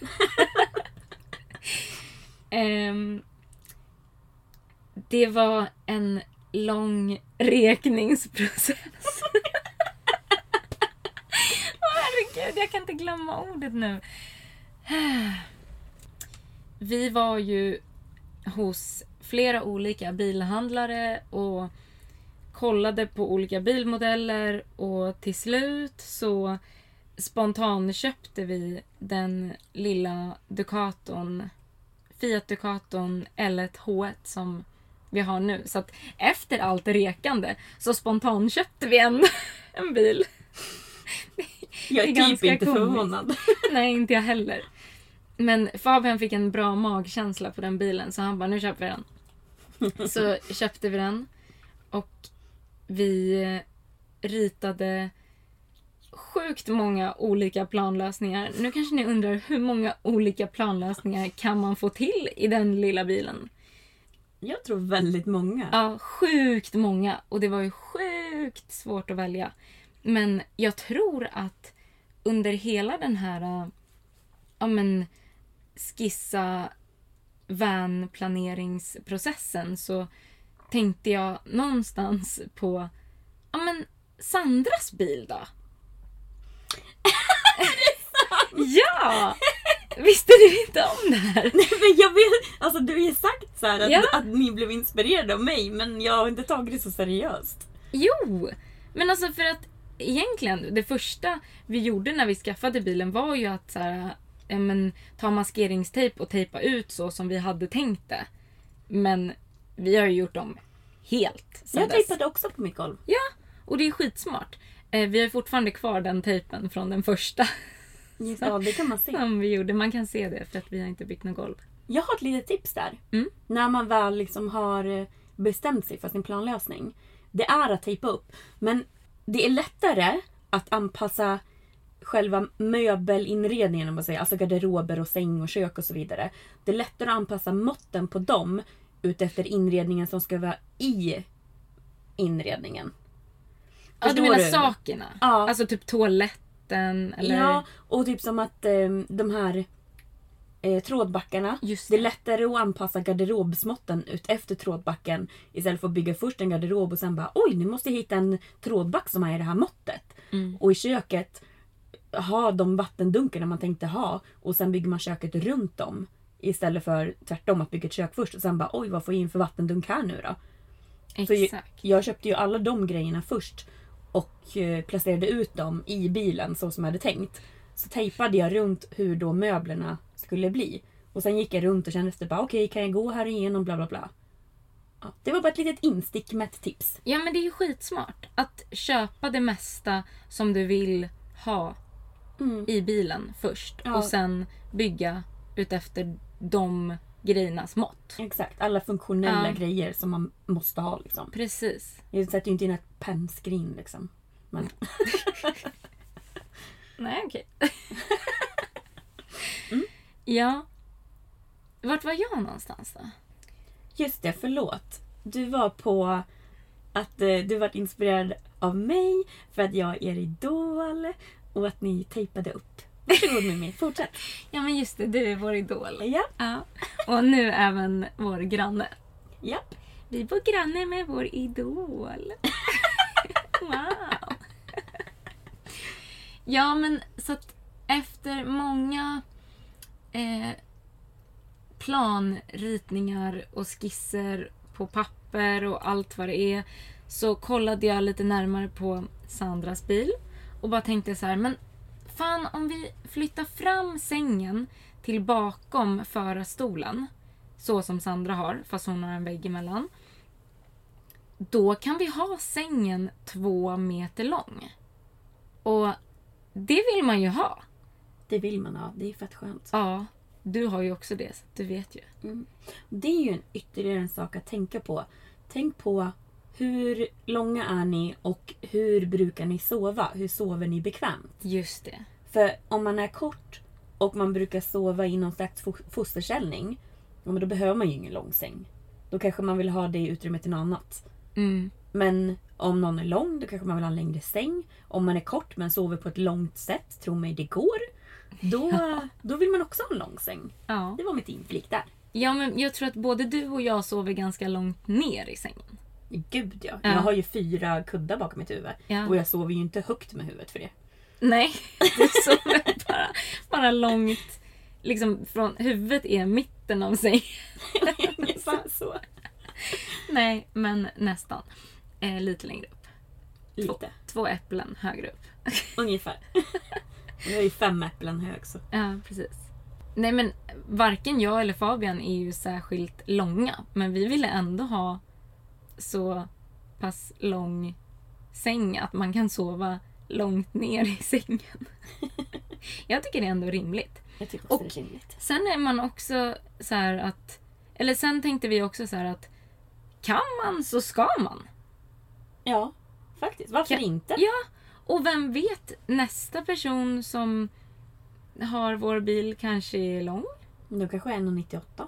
Ehm, det var en lång rekningsprocess. Herregud, jag kan inte glömma ordet nu. Vi var ju hos flera olika bilhandlare och kollade på olika bilmodeller och till slut så spontanköpte vi den lilla Ducaton Fiat Ducaton L1 H1 som vi har nu. Så att efter allt rekande så spontanköpte vi en, en bil. Jag är, är typ inte komiskt. förvånad. Nej, inte jag heller. Men Fabian fick en bra magkänsla på den bilen så han bara, nu köper vi den. Så köpte vi den. Och vi eh, ritade sjukt många olika planlösningar. Nu kanske ni undrar hur många olika planlösningar kan man få till i den lilla bilen? Jag tror väldigt många. Ja, sjukt många. Och det var ju sjukt svårt att välja. Men jag tror att under hela den här äh, ja, men, skissa van-planeringsprocessen så tänkte jag någonstans på ja, men, Sandras bil då? ja! Visste du inte om det här? Nej, men jag vet, alltså du har ju sagt så här att, Ja. att ni blev inspirerade av mig men jag har inte tagit det så seriöst. Jo! Men alltså för att egentligen, det första vi gjorde när vi skaffade bilen var ju att så här, ja, men, ta maskeringstejp och tejpa ut så som vi hade tänkt det. Men vi har ju gjort dem helt sen Jag dess. tejpade också på mitt golv. Ja, och det är skitsmart. Eh, vi har fortfarande kvar den tejpen från den första Ja, det kan man se. som vi gjorde. Man kan se det för att vi har inte byggt något golv. Jag har ett litet tips där. Mm. När man väl liksom har eh, bestämt sig för sin planlösning. Det är att tejpa upp. Men det är lättare att anpassa själva möbelinredningen, om man säger, alltså garderober och säng och kök och så vidare. Det är lättare att anpassa måtten på dem utefter inredningen som ska vara i inredningen. Ja, du menar du? sakerna? Ja. Alltså typ toaletten eller... Ja, och typ som att eh, de här eh, trådbackarna. Just det är det. lättare att anpassa garderobsmåtten ut efter trådbacken istället för att bygga först en garderob och sen bara oj, nu måste jag hitta en trådback som är i det här måttet. Mm. Och i köket ha de vattendunkarna man tänkte ha och sen bygger man köket runt dem. Istället för tvärtom att bygga ett kök först och sen bara oj, vad får jag in för vattendunk här nu då? Så Exakt. jag köpte ju alla de grejerna först och eh, placerade ut dem i bilen så som jag hade tänkt. Så tejpade jag runt hur då möblerna skulle bli. Och sen gick jag runt och kände efter bara okej, kan jag gå här igenom bla bla bla. Ja, det var bara ett litet instick med ett tips. Ja men det är ju skitsmart. Att köpa det mesta som du vill ha i bilen först. Ja. Och sen bygga utefter de grejernas mått. Exakt, alla funktionella Ja. grejer som man måste ha liksom. Precis. Jag sätter ju inte in ett pennskrin liksom. Men Nej okej. Ja. Vart var jag någonstans då? just det, förlåt. Du var på att eh, du var inspirerad av mig för att jag är idol och att ni tejpade upp. Varsågod Mimmi, fortsätt. Ja men just det, du är vår idol. Ja, Ja. Och nu även vår granne. japp. Vi bor granne med vår idol. wow. ja, men så att efter många eh, planritningar och skisser på papper och allt vad det är så kollade jag lite närmare på Sandras bil och bara tänkte så här, men fan om vi flyttar fram sängen till bakom förarstolen så som Sandra har, fast hon har en vägg emellan. Då kan vi ha sängen två meter lång. Och det vill man ju ha. Det vill man ha, det är fett skönt. Ja, du har ju också det, så du vet ju. Det är ju en ytterligare en sak att tänka på. Tänk på hur långa är ni och hur brukar ni sova? Hur sover ni bekvämt? Just det. För om man är kort och man brukar sova i någon slags fo- fosterställning, ja, då behöver man ju ingen lång säng. Då kanske man vill ha det utrymmet till något annat. Mm. Men om någon är lång, då kanske man vill ha en längre säng. Om man är kort men sover på ett långt sätt, tro mig det går. Då, då vill man också ha en lång säng. Ja. Det var mitt inflik där. ja, men jag tror att både du och jag sover ganska långt ner i sängen. Gud ja. Ja. Jag har ju fyra kuddar bakom mitt huvud. Ja. Och jag sover ju inte högt med huvudet för det. Nej, du sover bara, bara långt. Liksom från huvudet är mitten av sängen. Ungefär så. Nej, men nästan. Eh, lite längre upp. Lite. Två äpplen högre upp. Ungefär. Jag är ju fem äpplen hög så. Ja, precis. Nej men varken jag eller Fabian är ju särskilt långa. Men vi ville ändå ha så pass lång säng att man kan sova långt ner i sängen. jag tycker det är ändå rimligt. Jag tycker också Och- det är rimligt. Sen är man också så här att... Eller sen tänkte vi också så här att kan man så ska man. Ja, faktiskt. Varför Kan- inte? Ja, och vem vet, nästa person som har vår bil kanske är lång. Då kanske 1,98.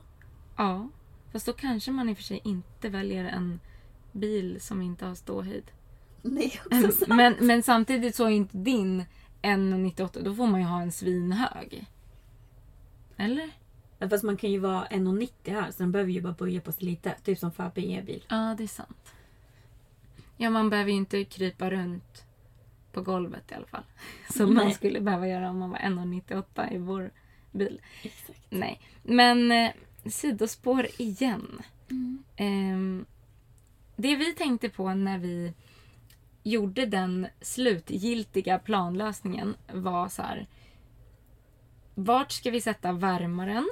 Ja, fast då kanske man i och för sig inte väljer en bil som inte har ståhöjd. Är också sant. Men, men samtidigt så är inte din 1,98, då får man ju ha en svinhög. Eller? Ja, Fast man kan ju vara 1,90 här så den behöver ju bara böja på sig lite. Typ som Fabbe i e-bil. Ja, det är sant. Ja, man behöver ju inte krypa runt på golvet i alla fall. Som man Nej. skulle behöva göra om man var 1,98 i vår bil. Exakt. Nej, men eh, sidospår igen. Ehm, det vi tänkte på när vi gjorde den slutgiltiga planlösningen var så här. Vart ska vi sätta värmaren?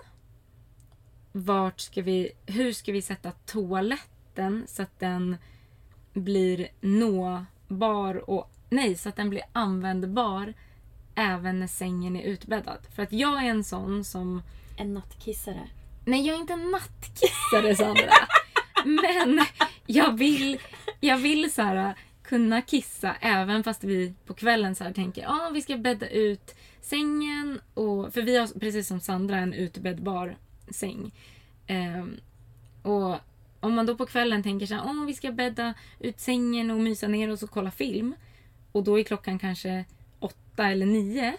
Vart ska vi, hur ska vi sätta toaletten så att den blir nåbar och nej, så att den blir användbar även när sängen är utbäddad. För att jag är en sån som En nattkissare. Nej, jag är inte en nattkissare Sandra. Men jag vill, jag vill så här, äh, kunna kissa även fast vi på kvällen så här tänker att ah, vi ska bädda ut sängen. Och, för vi har precis som Sandra en utbäddbar säng. Um, och om man då på kvällen tänker så här, oh, vi ska bädda ut sängen och mysa ner oss och kolla film. Och då är klockan kanske åtta eller nio.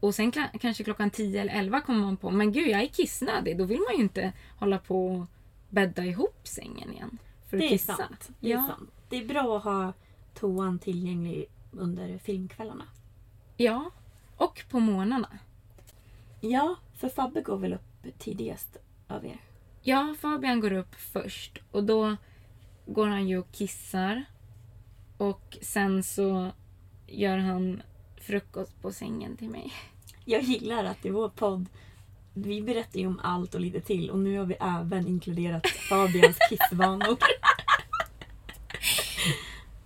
Och sen kanske klockan tio eller 11 kommer man på men gud jag är kissnödig. Då vill man ju inte hålla på och bädda ihop sängen igen. För att Det är kissa. sant. Det är ja. sant. Det är bra att ha toan tillgänglig under filmkvällarna. ja. Och på morgnarna. Ja, för Fabbe går väl upp tidigast av er. Ja, Fabian går upp först och då går han ju och kissar. Och sen så gör han frukost på sängen till mig. Jag gillar att i vår podd vi berättar ju om allt och lite till och nu har vi även inkluderat Fabians kissvanor.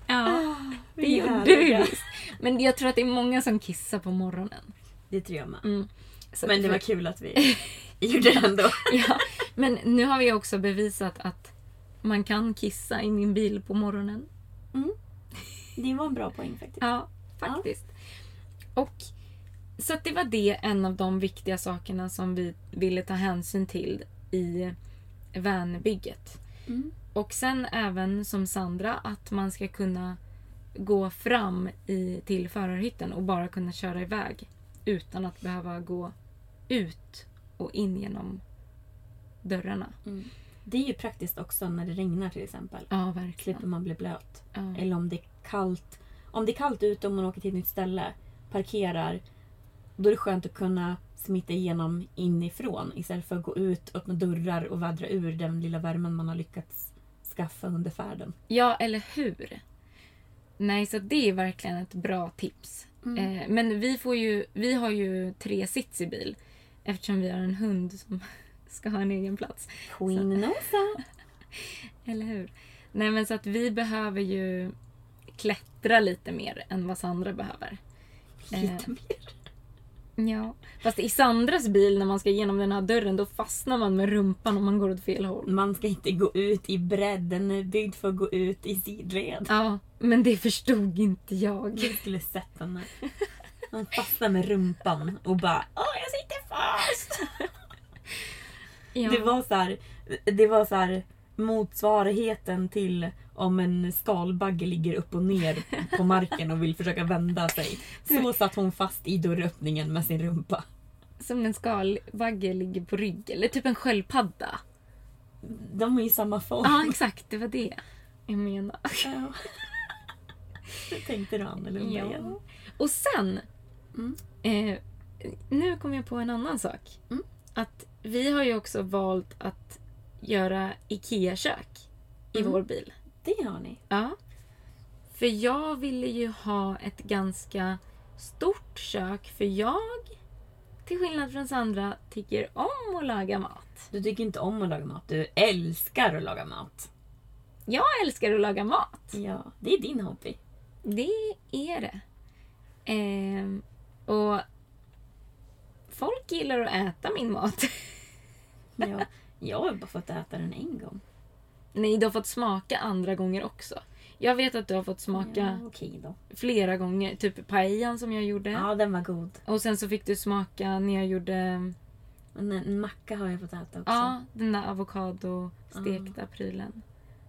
Ja, det vi är gjorde vi visst. Men jag tror att det är många som kissar på morgonen. Det tror jag med. Mm. Men det var kul att vi gjorde det ändå. Ja, men nu har vi också bevisat att man kan kissa i min bil på morgonen. Det var en bra poäng faktiskt. Ja, faktiskt. Och Så det var det en av de viktiga sakerna som vi ville ta hänsyn till i vanbygget. Mm. Och sen även som Sandra att man ska kunna gå fram i, till förarhytten och bara kunna köra iväg utan att behöva gå ut och in genom dörrarna. Det är ju praktiskt också när det regnar till exempel. Ja, Slipper verkligen. man bli blöt. Ja. Eller om det är kallt. Om det är kallt ute och man åker till ett nytt ställe, parkerar. Då är det skönt att kunna smita igenom inifrån istället för att gå ut, öppna dörrar och vädra ur den lilla värmen man har lyckats skaffa under färden. Ja, eller hur? Nej, så det är verkligen ett bra tips. Eh, men vi, får ju, vi har ju tre sits i bil eftersom vi har en hund som ska ha en egen plats. Queen Nosa! Eller hur? Nej, men så att vi behöver ju klättra lite mer än vad Sandra behöver. Lite mer. Ja, fast i Sandras bil när man ska igenom den här dörren då fastnar man med rumpan om man går åt fel håll. Man ska inte gå ut i bredd, den är byggd för att gå ut i sidled. Ja, men det förstod inte jag. Jag skulle sett henne. Man fastnar med rumpan och bara Åh, jag sitter fast! Ja. Det var så här, det var så här motsvarigheten till om en skalbagge ligger upp och ner på marken och vill försöka vända sig. Så satt hon fast i dörröppningen med sin rumpa. Som en skalbagge ligger på rygg. Eller typ en sköldpadda. De är ju samma form. Ja, exakt. Det var det jag menade. Ja. Det tänkte du annorlunda igen. Ja. Och sen... Eh, nu kom jag på en annan sak. Mm. Att vi har ju också valt att göra IKEA-kök i Mm. vår bil. Det har ni. Ja. För jag ville ju ha ett ganska stort kök för jag, till skillnad från Sandra, tycker om att laga mat. Du tycker inte om att laga mat. Du älskar att laga mat. Jag älskar att laga mat. Ja, det är din hobby. Det är det. Ehm, och folk gillar att äta min mat. Ja, jag har bara fått äta den en gång. Nej, du har fått smaka andra gånger också. Jag vet att du har fått smaka Ja, då. flera gånger. Typ paellan som jag gjorde. Ja, den var god. Och sen så fick du smaka när jag gjorde En, macka har jag fått äta också. ja, den där avokadostekta prylen.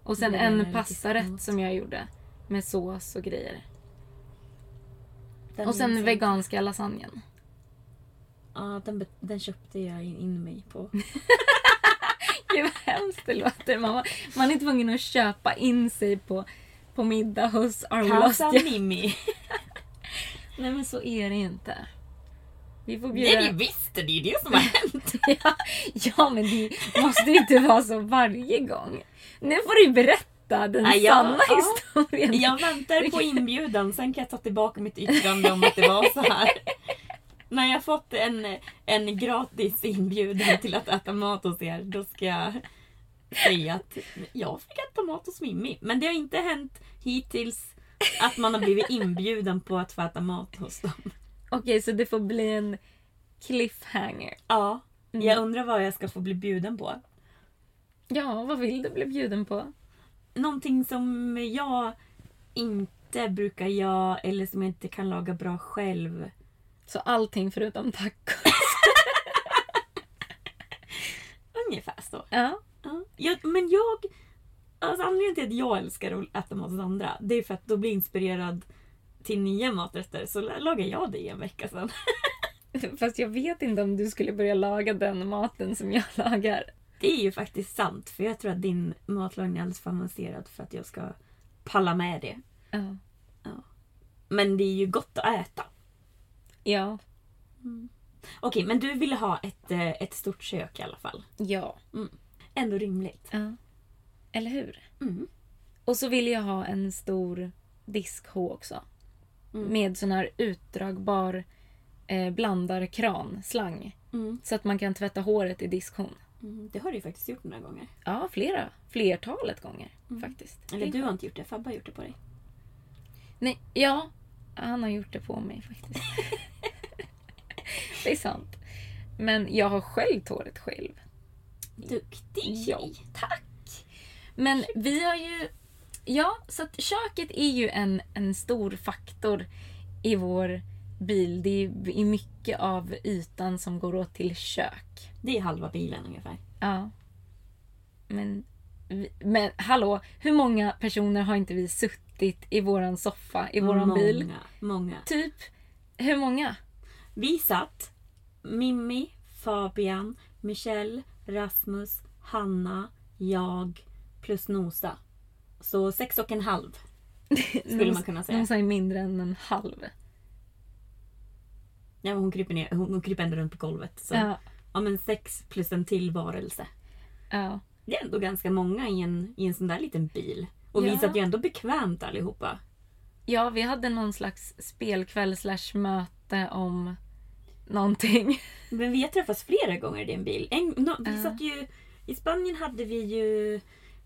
Och sen en pastarätt som jag gjorde. Med sås och grejer. Den och sen veganska lasagnen. Ja, den, den köpte jag in, in mig på. Gud vad hemskt det låter. Man, man är tvungen att köpa in sig på, på middag hos Lost Casa? Mimmi. Nej men så är det inte. Vi får bjuda... är det visst, det är ju det som har hänt. ja, ja men det måste ju inte vara så varje gång. Nu får du berätta den ja, sanna ja. historien. Jag väntar på inbjudan, sen kan jag ta tillbaka mitt yttrande om att det var så här. När jag fått en, en gratis inbjudan till att äta mat hos er, då ska jag säga att jag fick äta mat hos Mimmi. Men det har inte hänt hittills att man har blivit inbjuden på att få äta mat hos dem. Okej, så det får bli en cliffhanger. Ja, jag undrar vad jag ska få bli bjuden på. Ja, vad vill du bli bjuden på? Någonting som jag inte brukar göra eller som jag inte kan laga bra själv. Så allting förutom tacos. Ungefär så. ja. Ja. Jag, men jag... Alltså anledningen till att jag älskar att äta mat hos andra, det är för att då blir jag inspirerad till nya maträtter. Så lagar jag det i en vecka sen. Fast jag vet inte om du skulle börja laga den maten som jag lagar. Det är ju faktiskt sant, för jag tror att din matlagning är alldeles för avancerad för att jag ska palla med det. Ja. Men det är ju gott att äta. Ja. Okej, men du ville ha ett, eh, ett stort kök i alla fall. Ja. Ändå rimligt. ja. Eller hur? Mm. Och så vill jag ha en stor diskho också. Med sån här utdragbar eh, blandarkran, slang. Mm. Så att man kan tvätta håret i diskhon. Mm, det har du ju faktiskt gjort några gånger. Ja, flera. Flertalet gånger faktiskt. Eller du har inte gjort det, Fabbe har gjort det på dig. Nej, ja. Han har gjort det på mig faktiskt. det är sant. Men jag har sköljt håret själv. Duktig Ja, tack! Men vi har ju... Ja, så att köket är ju en, en stor faktor i vår bil. Det är mycket av ytan som går åt till kök. Det är halva bilen ungefär. Ja. Men, men hallå, hur många personer har inte vi suttit i våran soffa, i våran många, bil? Många. Typ, hur många? Vi satt, Mimmi, Fabian, Michelle, Rasmus, Hanna, jag plus Nosa. Så sex och en halv. Skulle man kunna säga. Nosa är mindre än en halv. Ja, hon, kryper ner, hon, hon kryper ändå runt på golvet. Så. Ja. Ja, men sex plus en till varelse. ja. Det är ändå ganska många i en, i en sån där liten bil. Och vi Ja. satt ju ändå bekvämt allihopa. ja, vi hade någon slags spelkväll slash möte om någonting. Men vi har träffats flera gånger i din bil. En, no, vi Ja. satt ju, I Spanien hade vi ju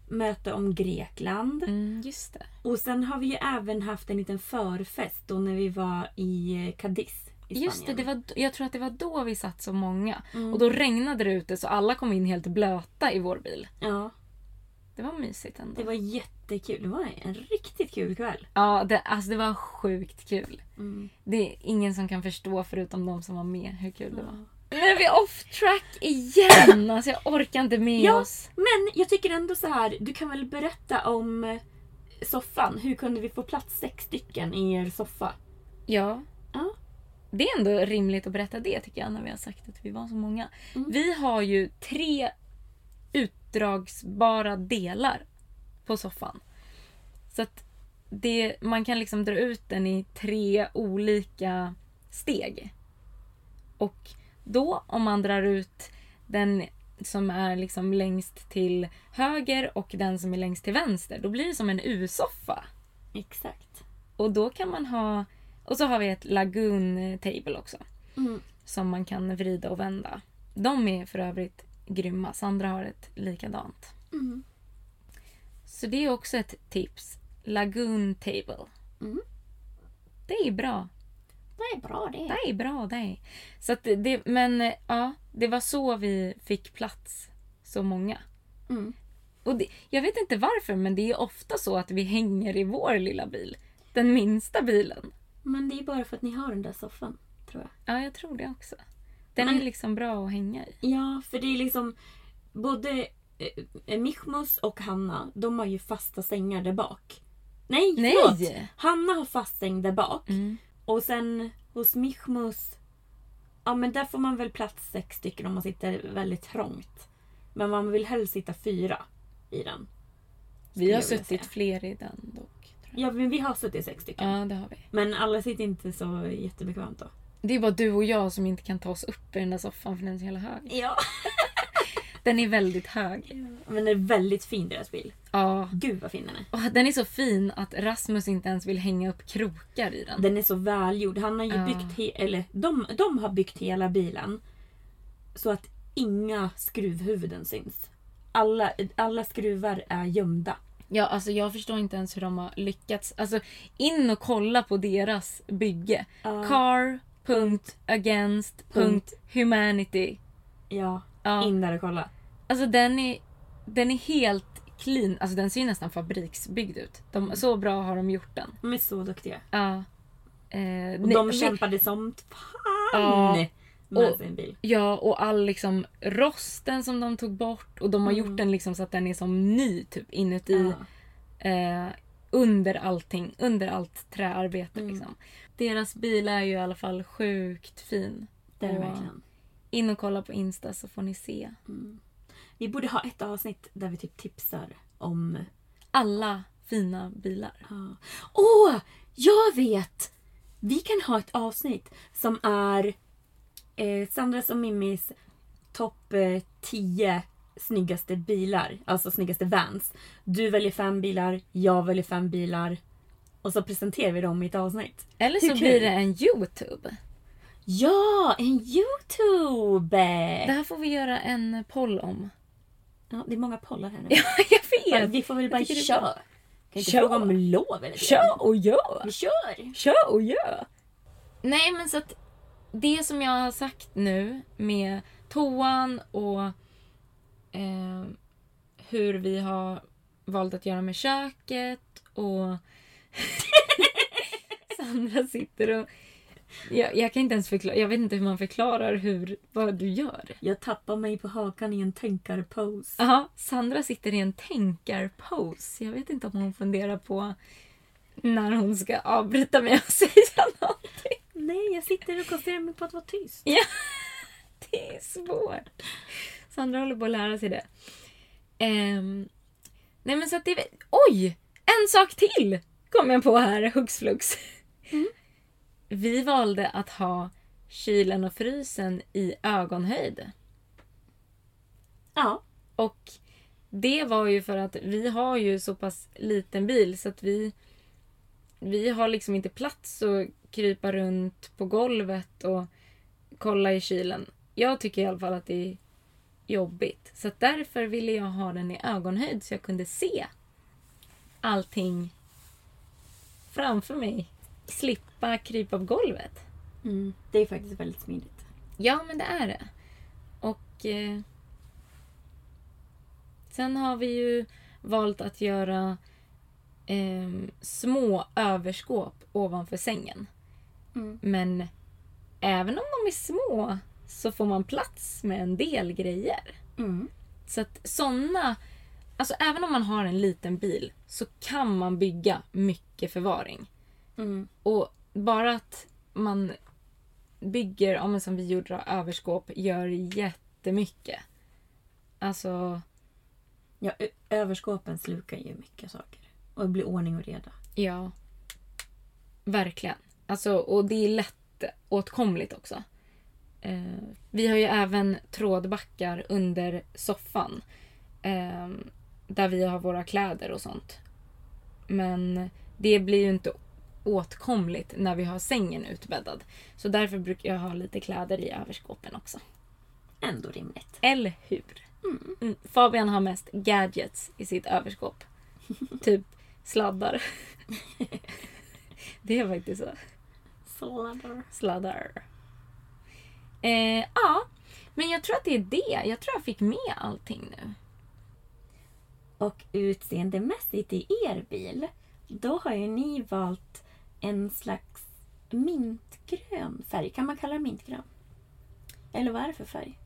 möte om Grekland. Mm, just det. Och sen har vi ju även haft en liten förfest då när vi var i eh, Cadiz i. Just det, det var, jag tror att det var då vi satt så många. Mm. Och då regnade det ute så alla kom in helt blöta i vår bil. Ja, Det var mysigt ändå. det var jättekul. Det var en riktigt kul kväll. Ja, det, alltså det var sjukt kul. Mm. Det är ingen som kan förstå förutom de som var med hur kul det var. Nu är vi off track igen! Alltså jag orkar inte med Ja, oss. men jag tycker ändå så här. Du kan väl berätta om soffan. Hur kunde vi få plats sex stycken i er soffa? Ja. Ja. Det är ändå rimligt att berätta det tycker jag när vi har sagt att vi var så många. Vi har ju tre utdragsbara delar på soffan. Så att det, man kan liksom dra ut den i tre olika steg. Och då om man drar ut den som är liksom längst till höger och den som är längst till vänster, då blir det som en U-soffa. Exakt. Och då kan man ha... Och så har vi ett lagoon table också. Mm. Som man kan vrida och vända. De är för övrigt grymma. Sandra har ett likadant. Mm. Så det är också ett tips. Lagoon table. Mm. Det är bra. Det är bra det. Det är bra det. Så att det, men ja, det var så vi fick plats. Så många. Mm. Och det, jag vet inte varför men det är ofta så att vi hänger i vår lilla bil. Den minsta bilen. Men det är bara för att ni har den där soffan, tror jag. Ja, jag tror det också. Den Men- är liksom bra att hänga i. Ja, för det är liksom både eh, Michmus och Hanna, de har ju fasta sängar där bak. Nej, Nej! förlåt! Hanna har fast säng där bak. Mm. Och sen hos Michmus, ja men där får man väl plats sex stycken om man sitter väldigt trångt. Men man vill helst sitta fyra i den. Vi har suttit säga. fler i den dock. Ja, men vi har suttit sex stycken. Ja, det har vi. Men alla sitter inte så jättebekvämt då. Det är bara du och jag som inte kan ta oss upp i den där soffan för den är så jävla hög. Ja. Den är väldigt hög. Men det är väldigt fin deras bil. Ja. Gud vad fin den är. Och den är så fin att Rasmus inte ens vill hänga upp krokar i den. Den är så välgjord. Han har ju Ja. byggt, eller de, de har byggt hela bilen. Så att inga skruvhuvuden syns. Alla, alla skruvar är gömda. Ja, alltså jag förstår inte ens hur de har lyckats. Alltså in och kolla på deras bygge. Ja. Car.against.humanity. Ja, Ja. in där och kolla. Alltså den är, den är helt clean. Alltså den ser ju nästan fabriksbyggd ut. De, så bra har de gjort den. De är så duktiga. Ja. Eh, Och de kämpade som fan Ja. med Och- sin bil. Ja, och all liksom rosten som de tog bort. Och de har Mm. gjort den liksom så att den är som ny typ inuti. Ja. Eh, under allting. Under allt träarbete Mm. liksom. Deras bil är ju i alla fall sjukt fin. Det är det verkligen. In och kolla på Insta så får ni se. Vi borde ha ett avsnitt där vi typ tipsar om... Alla fina bilar. Ja. Åh! jag vet! Vi kan ha ett avsnitt som är eh, Sandras och Mimmis topp eh, 10 snyggaste bilar. Alltså snyggaste vans. Du väljer fem bilar, jag väljer fem bilar. Och så presenterar vi dem i ett avsnitt. Eller så blir det en YouTube. Ja, en Youtube! Det här får vi göra en poll om. Ja, det är många pollar här nu. Ja, jag vet! Vi får väl bara köra. Kan inte Kör. fråga om lov tiden. Kör och gör! Vi kör! Kör och gör! Nej men så att det som jag har sagt nu med toan och eh, hur vi har valt att göra med köket och Sandra sitter och jag, jag kan inte ens förklara, jag vet inte hur man förklarar hur, vad du gör. Jag tappar mig på hakan i en tänkarpose. Ja, Sandra sitter i en tänkarpose. Jag vet inte om hon funderar på när hon ska avbryta mig och säga någonting. Nej, jag sitter och koncentrerar mig på att vara tyst. Ja, det är svårt. Sandra håller på att lära sig det. Ehm, nej men så att det. Oj! En sak till kom jag på här, hux flux. Vi valde att ha kylen och frysen i ögonhöjd. Ja. Och det var ju för att vi har ju så pass liten bil så att vi vi har liksom inte plats att krypa runt på golvet och kolla i kylen. Jag tycker i alla fall att det är jobbigt. Så därför ville jag ha den i ögonhöjd så jag kunde se allting framför mig. Slippa krypa på golvet. Mm, det är faktiskt väldigt smidigt. Ja, men det är det. Och eh, sen har vi ju valt att göra eh, små överskåp ovanför sängen. Mm. Men även om de är små så får man plats med en del grejer. Mm. Så att såna, alltså även om man har en liten bil så kan man bygga mycket förvaring. Mm. Och bara att man bygger, ja, som vi gjorde, då, överskåp gör jättemycket. Alltså, Ja, ö- överskåpen slukar ju mycket saker. Och det blir ordning och reda. ja. Verkligen. Alltså, och det är lätt åtkomligt också. Eh, vi har ju även trådbackar under soffan. Eh, där vi har våra kläder och sånt. Men det blir ju inte åtkomligt när vi har sängen utbäddad. Så därför brukar jag ha lite kläder i överskåpen också. Ändå rimligt. Eller hur? Mm. Fabian har mest gadgets i sitt överskåp. typ sladdar. det är faktiskt så. Sladdar. Sladdar. Eh, ja, men jag tror att det är det. Jag tror jag fick med allting nu. Och utseendemässigt i er bil, då har ju ni valt en slags mintgrön färg. Kan man kalla det mintgrön? Eller vad är det för färg?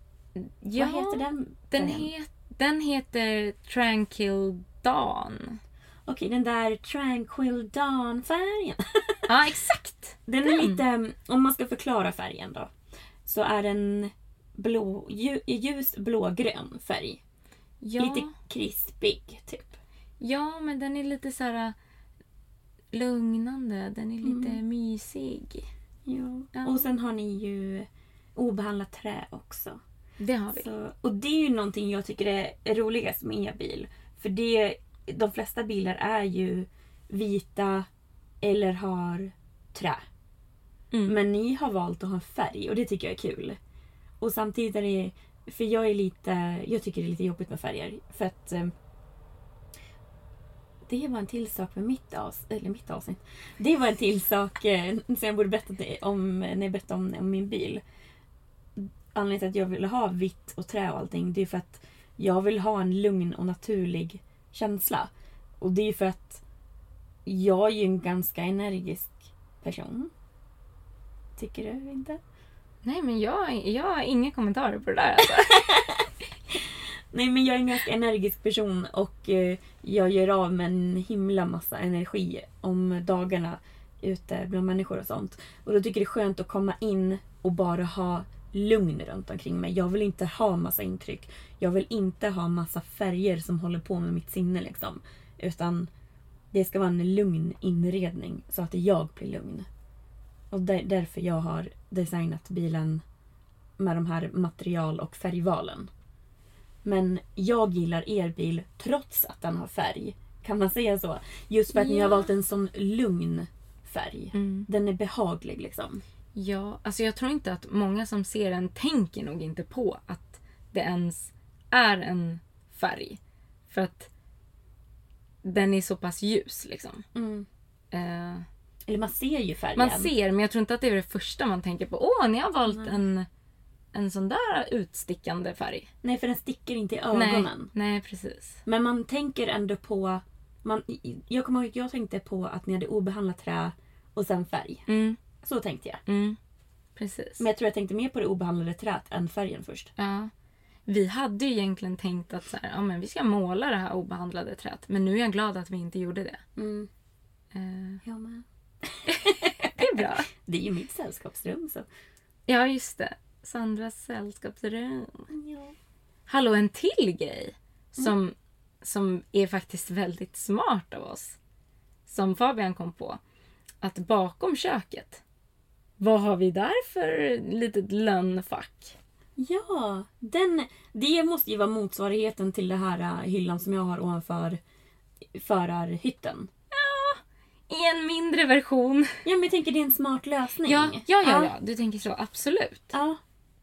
Ja, vad heter den? Den, het, den heter Tranquil Dawn. Okej, den där Tranquil Dawn-färgen. Ja, exakt! Den är lite, om man ska förklara färgen då. Så är den blå, lju, ljus blågrön färg. Ja, Lite krispig typ. ja, men den är lite så här äh, lugnande. Den är lite Mm. mysig. Ja. Ja. Och sen har ni ju obehandlat trä också. Det har vi. Så, och det är ju någonting jag tycker är roligast med er bil. För det, de flesta bilar är ju vita eller har trä. Mm. Men ni har valt att ha färg och det tycker jag är kul. Och samtidigt är det... För jag är lite... Jag tycker det är lite jobbigt med färger. För att... eh, Det var en till sak med mitt, avs eller mitt avsnitt. Det var en till sak eh, som jag borde berätta om när jag berättade om, om min bil. Anledningen till att jag ville ha vitt och trä och allting det är för att jag vill ha en lugn och naturlig känsla. Och det är för att jag är ju en ganska energisk person. Tycker du inte? Nej, men jag, jag har inga kommentarer på det där. Alltså. Nej men jag är en ganska energisk person och eh, jag gör av med en himla massa energi om dagarna ute bland människor och sånt. Och då tycker jag det är skönt att komma in och bara ha lugn runt omkring mig. Jag vill inte ha massa intryck. Jag vill inte ha massa färger som håller på med mitt sinne liksom. Utan det ska vara en lugn inredning så att jag blir lugn. Och där, därför jag har designat bilen med de här material och färgvalen. Men jag gillar er bil trots att den har färg. Kan man säga så? Just för att ni har Ja. valt en sån lugn färg. Mm. Den är behaglig liksom. Ja, alltså jag tror inte att många som ser den tänker nog inte på att det ens är en färg. För att den är så pass ljus liksom. Eh, Eller man ser ju färgen. man ser, men jag tror inte att det är det första man tänker på. Åh, ni har valt en, en sån där utstickande färg. Nej, för den sticker inte i ögonen. Nej, nej, precis. Men man tänker ändå på... Man, jag kommer ihåg att jag tänkte på att ni hade obehandlat trä och sen färg. Mm, Så tänkte jag. mm, precis. Men jag tror jag tänkte mer på det obehandlade träet än färgen först. Ja. Vi hade ju egentligen tänkt att så här, ja, men vi ska måla det här obehandlade träet. Men nu är jag glad att vi inte gjorde det. Mm. Eh, Jag med. Det är bra. Det är ju mitt sällskapsrum så. Ja, just det. Sandras sällskapsrum. Ja. Hallå, en till grej som, som är faktiskt väldigt smart av oss. Som Fabian kom på. Att bakom köket, vad har vi där för litet lönnfack? Ja, den, det måste ju vara motsvarigheten till det här äh, hyllan som jag har ovanför förarhytten. I en mindre version. Ja, men jag tänker det är en smart lösning. Ja, ja, ja, ja. Du tänker så. Absolut. Ja,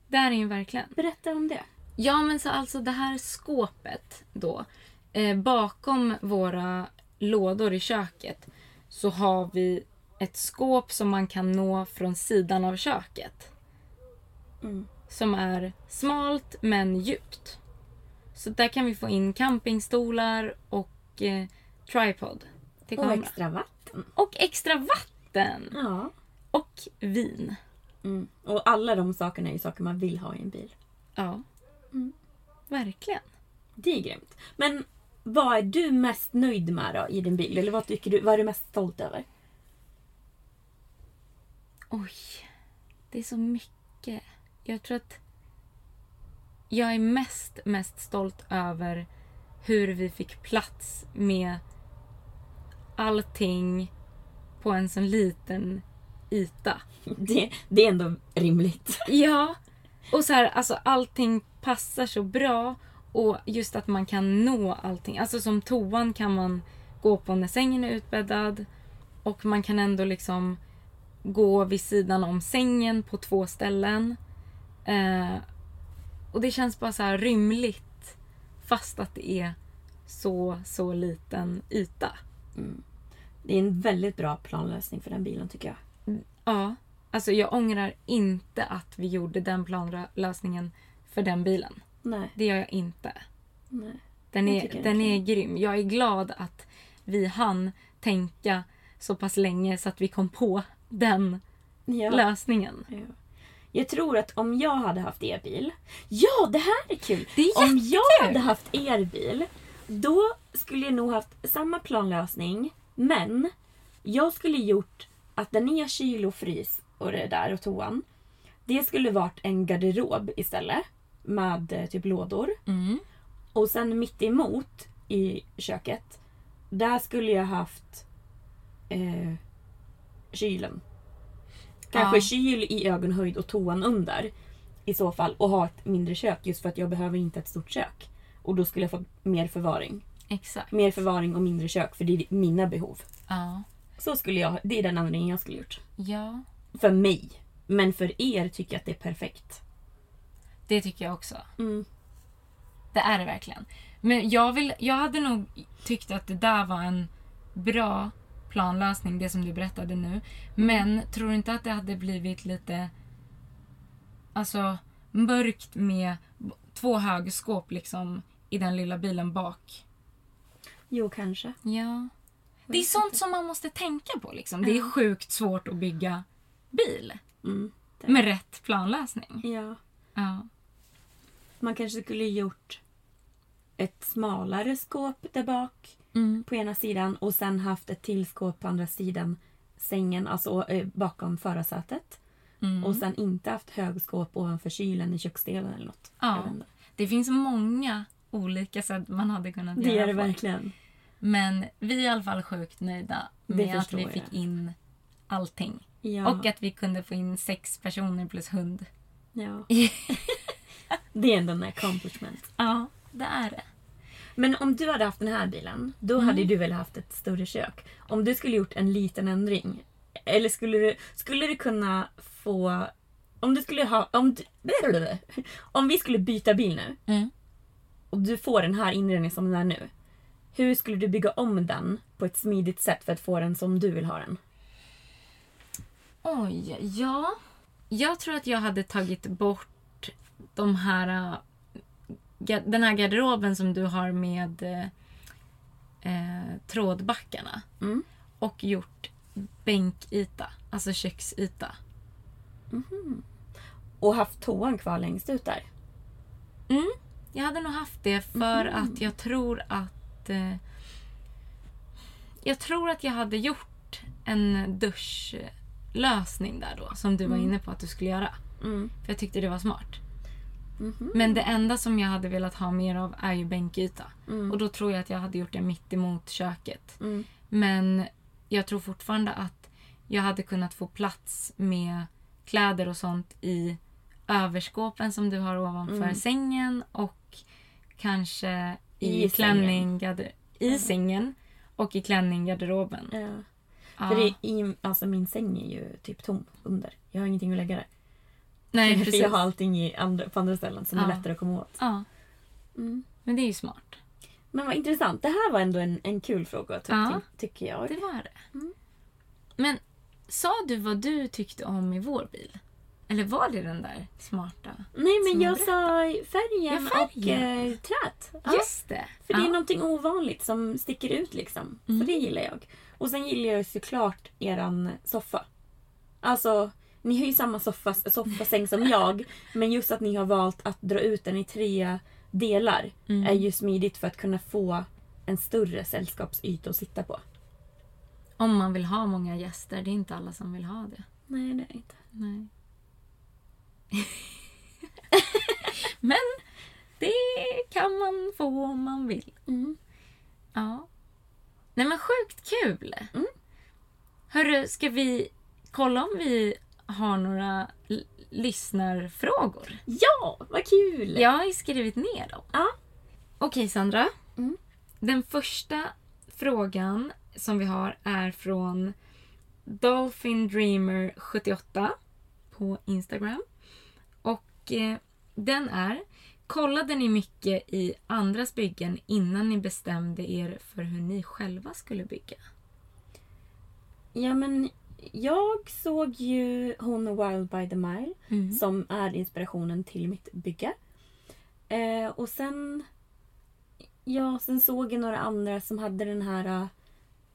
Det här är ju verkligen. berätta om det. Ja, men så alltså det här skåpet då. Eh, bakom våra lådor i köket så har vi ett skåp som man kan nå från sidan av köket. Mm. Som är smalt men djupt. Så där kan vi få in campingstolar och eh, tripod till Och kameran. extra vatten. Och extra vatten! Ja. Och vin. Mm. Och alla de sakerna är ju saker man vill ha i en bil. Ja. Mm. Verkligen. Det är grymt. Men vad är du mest nöjd med då i din bil? Eller vad tycker du, vad är du mest stolt över? Oj, det är så mycket. Jag tror att jag är mest, mest stolt över hur vi fick plats med allting på en sån liten yta. Det, det är ändå rimligt. Ja, och så här, alltså allting passar så bra och just att man kan nå allting. Alltså som toan kan man gå på när sängen är utbäddad Och man kan ändå liksom gå vid sidan om sängen på två ställen. Eh, och det känns bara så här rymligt fast att det är så, så liten yta. Det är en väldigt bra planlösning för den bilen tycker jag. Ja, alltså jag ångrar inte att vi gjorde den planlösningen för den bilen. Nej. Det gör jag inte. Nej. Den är, den är är grym. Jag är glad att vi hann tänka så pass länge så att vi kom på den Ja. lösningen. Ja. Jag tror att om jag hade haft er bil. Ja, det här är kul! Det är om jag hade haft er bil, då skulle jag nog haft samma planlösning. Men jag skulle gjort att där ni har kyl och frys och det där och toan. Det skulle varit en garderob istället. Med eh, typ lådor. Mm. Och sen mitt emot i köket. Där skulle jag haft eh, kylen. Kanske Ja. kyl i ögonhöjd och toan under. I så fall. Och ha ett mindre kök just för att jag behöver inte ett stort kök. Och då skulle jag få mer förvaring. Exakt. Mer förvaring och mindre kök för det är mina behov. Ja. Så skulle jag, det är den anledningen jag skulle gjort. ja, För mig. Men för er tycker jag att det är perfekt. det tycker jag också. Mm. Det är det verkligen. Men jag, vill, jag hade nog tyckt att det där var en bra planlösning, det som du berättade nu. Men tror du inte att det hade blivit lite alltså, mörkt med två högskåp liksom i den lilla bilen bak? Jo, kanske. Ja. Det är sånt som man måste tänka på. Liksom. Det är sjukt svårt att bygga bil. Mm. Med rätt planlösning. Ja. Ja. Man kanske skulle gjort ett smalare skåp där bak Mm. på ena sidan och sen haft ett till skåp på andra sidan sängen, alltså eh, bakom förarsätet. Mm. Och sen inte haft högskåp ovanför kylen i köksdelen eller något. Ja. Det finns många olika sätt man hade kunnat Det göra är det verkligen. Men vi är i alla fall sjukt nöjda Det med att vi jag. fick in allting. Ja. Och att vi kunde få in sex personer plus hund. ja. det är ändå en accomplishment. Ja, det är det. Men om du hade haft den här bilen, då Mm. hade du väl haft ett större kök. Om du skulle gjort en liten ändring. Eller skulle du, skulle du kunna få... Om du skulle ha... Om, du, om vi skulle byta bil nu. Mm. Och du får den här inredningen som den är nu. Hur skulle du bygga om den på ett smidigt sätt för att få den som du vill ha den? Oj, ja. Jag tror att jag hade tagit bort de här... ga- Den här garderoben som du har med äh, eh, trådbackarna. Mm. Och gjort bänkyta, alltså köksyta. Och haft toan kvar längst ut där. Mm, jag hade nog haft det för att jag tror att... Eh, jag tror att jag hade gjort en duschlösning där då. Som du var inne på att du skulle göra. Mm. För jag tyckte det var smart. Mhm. Men det enda som jag hade velat ha mer av är ju bänkyta. Mm. Och då tror jag att jag hade gjort det mitt emot köket. Mm. Men jag tror fortfarande att jag hade kunnat få plats med kläder och sånt i överskåpen som du har ovanför Mm. sängen och kanske i, I klänning garder- i sängen och i klänning-garderoben. Ja. Ja. För det, i, alltså min säng är ju typ tom under. Jag har ingenting att lägga där. Nej, För precis. jag har allting i andra, på andra ställen som är Ja. lättare att komma åt. Ja. Mm. Men det är ju smart. Men vad intressant. Det här var ändå en, en kul fråga att Ja. tycker jag. Det var det. Men sa du vad du tyckte om i vår bil? Eller var det den där smarta? Nej men jag sa färgen, Ja, och färgen. eh, trät. Ja. Just det. För det är ja. någonting ovanligt som sticker ut liksom. Mm. Så det gillar jag. Och sen gillar jag såklart eran soffa. Alltså, ni har ju samma soffa, soffasäng som jag. Men just att ni har valt att dra ut den i tre delar Mm. är ju smidigt för att kunna få en större sällskapsyta att sitta på. Om man vill ha många gäster. Det är inte alla som vill ha det. Nej, det är inte. Nej. Men det kan man få om man vill. Mm. Ja. Nej men sjukt kul. Mm. Hörru, ska vi kolla om vi har några lyssnarfrågor? Ja, vad kul! Jag har ju skrivit ner dem. Ja. Okej Sandra. Mm. Den första frågan som vi har är från Dolphin Dreamer 78 på Instagram. Och eh, den är Kollade ni mycket i andras byggen innan ni bestämde er för hur ni själva skulle bygga? Ja men jag såg ju hon Wild by the Mile Mm. som är inspirationen till mitt bygge. Eh, och sen Ja, sen såg jag några andra som hade den här eh,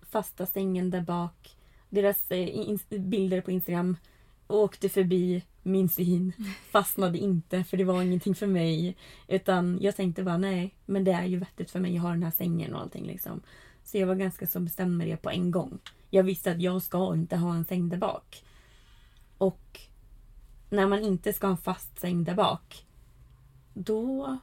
fasta sängen där bak. Deras eh, bilder på Instagram. Åkte förbi min syn. Fastnade inte för det var ingenting för mig. Utan jag tänkte bara nej, men det är ju vettigt för mig. Jag har den här sängen och allting liksom. Så jag var ganska så bestämd med det på en gång. Jag visste att jag ska inte ha en säng där bak. Och när man inte ska ha en fast säng där bak. Då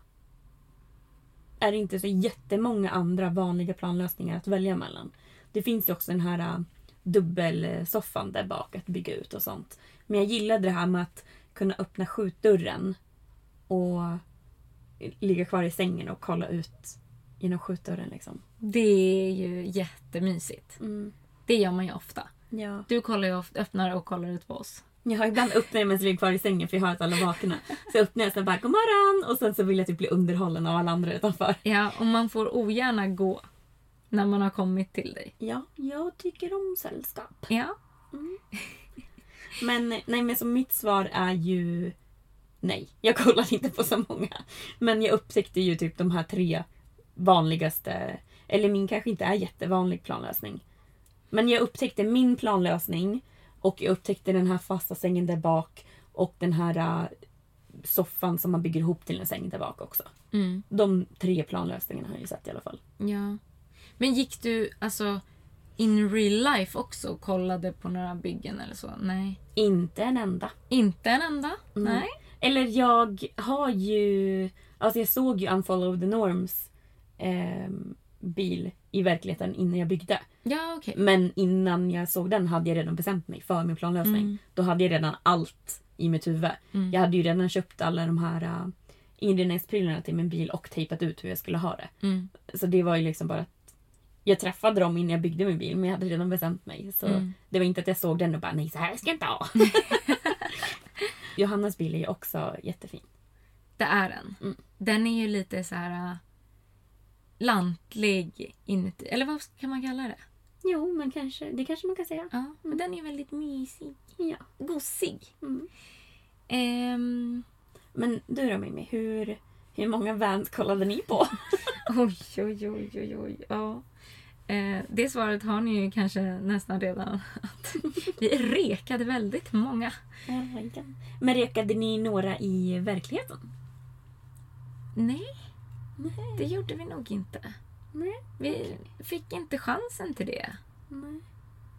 är det inte så jättemånga andra vanliga planlösningar att välja mellan. Det finns ju också den här dubbelsoffan där bak att bygga ut och sånt. Men jag gillade det här med att kunna öppna skjutdörren och ligga kvar i sängen och kolla ut genom skjutdörren liksom. Det är ju jättemysigt. Mm. Det gör man ju ofta. Ja. Du kollar ju ofta, öppnar och kollar ut på oss. Jag har ibland öppnar jag medan jag ligger kvar i sängen för jag hör att alla vaknar. Så öppnar jag så bara god morgon och sen så vill jag typ bli underhållen av alla andra utanför. Ja, och man får ogärna gå när man har kommit till dig. Ja, jag tycker om sällskap. Ja. Men nej men så mitt svar är ju nej. Jag kollar inte på så många. Men jag upptäckte ju typ de här tre vanligaste, eller min kanske inte är jättevanlig planlösning. Men jag upptäckte min planlösning och jag upptäckte den här fasta sängen där bak och den här äh, soffan som man bygger ihop till en säng där bak också. Mm. De tre planlösningarna har jag ju sett i alla fall. Ja. Men gick du alltså in real life också och kollade på några byggen eller så? Nej. Inte en enda. Inte en enda? Nej. Eller jag har ju... Alltså jag såg ju Unfollow the Norms ehm, bil i verkligheten innan jag byggde. Ja, okej. Men innan jag såg den hade jag redan bestämt mig för min planlösning. Mm. Då hade jag redan allt i mitt huvud. Jag hade ju redan köpt alla de här uh, inredningsprylarna till min bil och tejpat ut hur jag skulle ha det. Mm. Så det var ju liksom bara att jag träffade dem innan jag byggde min bil men jag hade redan bestämt mig. Så Mm. det var inte att jag såg den och bara nej så här ska jag inte ha. Johannas bil är ju också jättefin. Det är den. Mm. Den är ju lite så här äh, lantlig inuti. Eller vad kan man kalla det? Jo men kanske, det kanske man kan säga. Ja, men den är väldigt mysig. Ja. Gosig. Mm. Ehm, Men du då Mimmi, hur, hur många vans kollade ni på? oj, oj, oj, oj, oj. Ja. Eh, det svaret har ni ju kanske nästan redan. Att vi rekade väldigt många. Men rekade ni några i verkligheten? Nej, det gjorde vi nog inte. Nej. Vi fick inte chansen till det. Nej.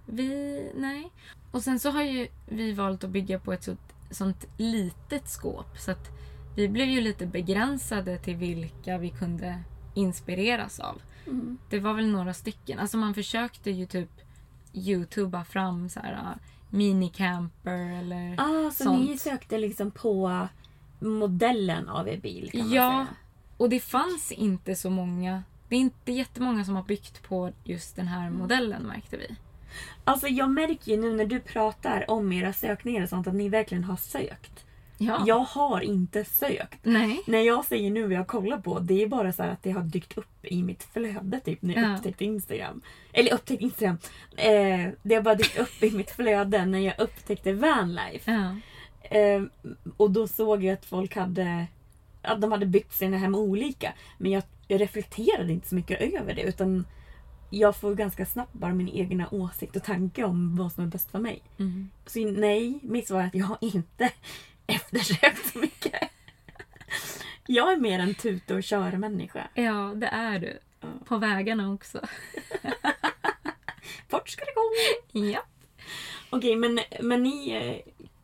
Vi, nej. Och sen så har ju vi valt att bygga på ett sånt, sånt litet skåp. Så att vi blev ju lite begränsade till vilka vi kunde inspireras av. Mm. Det var väl några stycken. Alltså man försökte ju typ youtuba fram så här uh, minicamper eller Ah, så sånt. ni sökte liksom på modellen av er bil kan man Ja, säga? och det fanns inte så många. Det är inte jättemånga som har byggt på just den här modellen märkte vi. Alltså jag märker ju nu när du pratar om era sökningar och sånt att ni verkligen har sökt. Ja. Jag har inte sökt. Nej. När jag säger nu vad jag kollar på, det är bara så här att det har dykt upp i mitt flöde typ när jag Ja. upptäckte Instagram. Eller upptäckte Instagram. Eh, det har bara dykt upp i mitt flöde när jag upptäckte Vanlife. Ja. Eh, och då såg jag att folk hade att de hade byggt sina hem olika. Men jag, jag reflekterade inte så mycket över det utan jag får ganska snabbt bara min egna åsikt och tanke om vad som är bäst för mig. Mm. Så nej, mitt svar är att jag har inte eftersökt så mycket. Jag är mer en tuta och köra människa. ja, det är du. På vägarna också. Fort ska det gå! Ja. Okej, men, men ni, eh,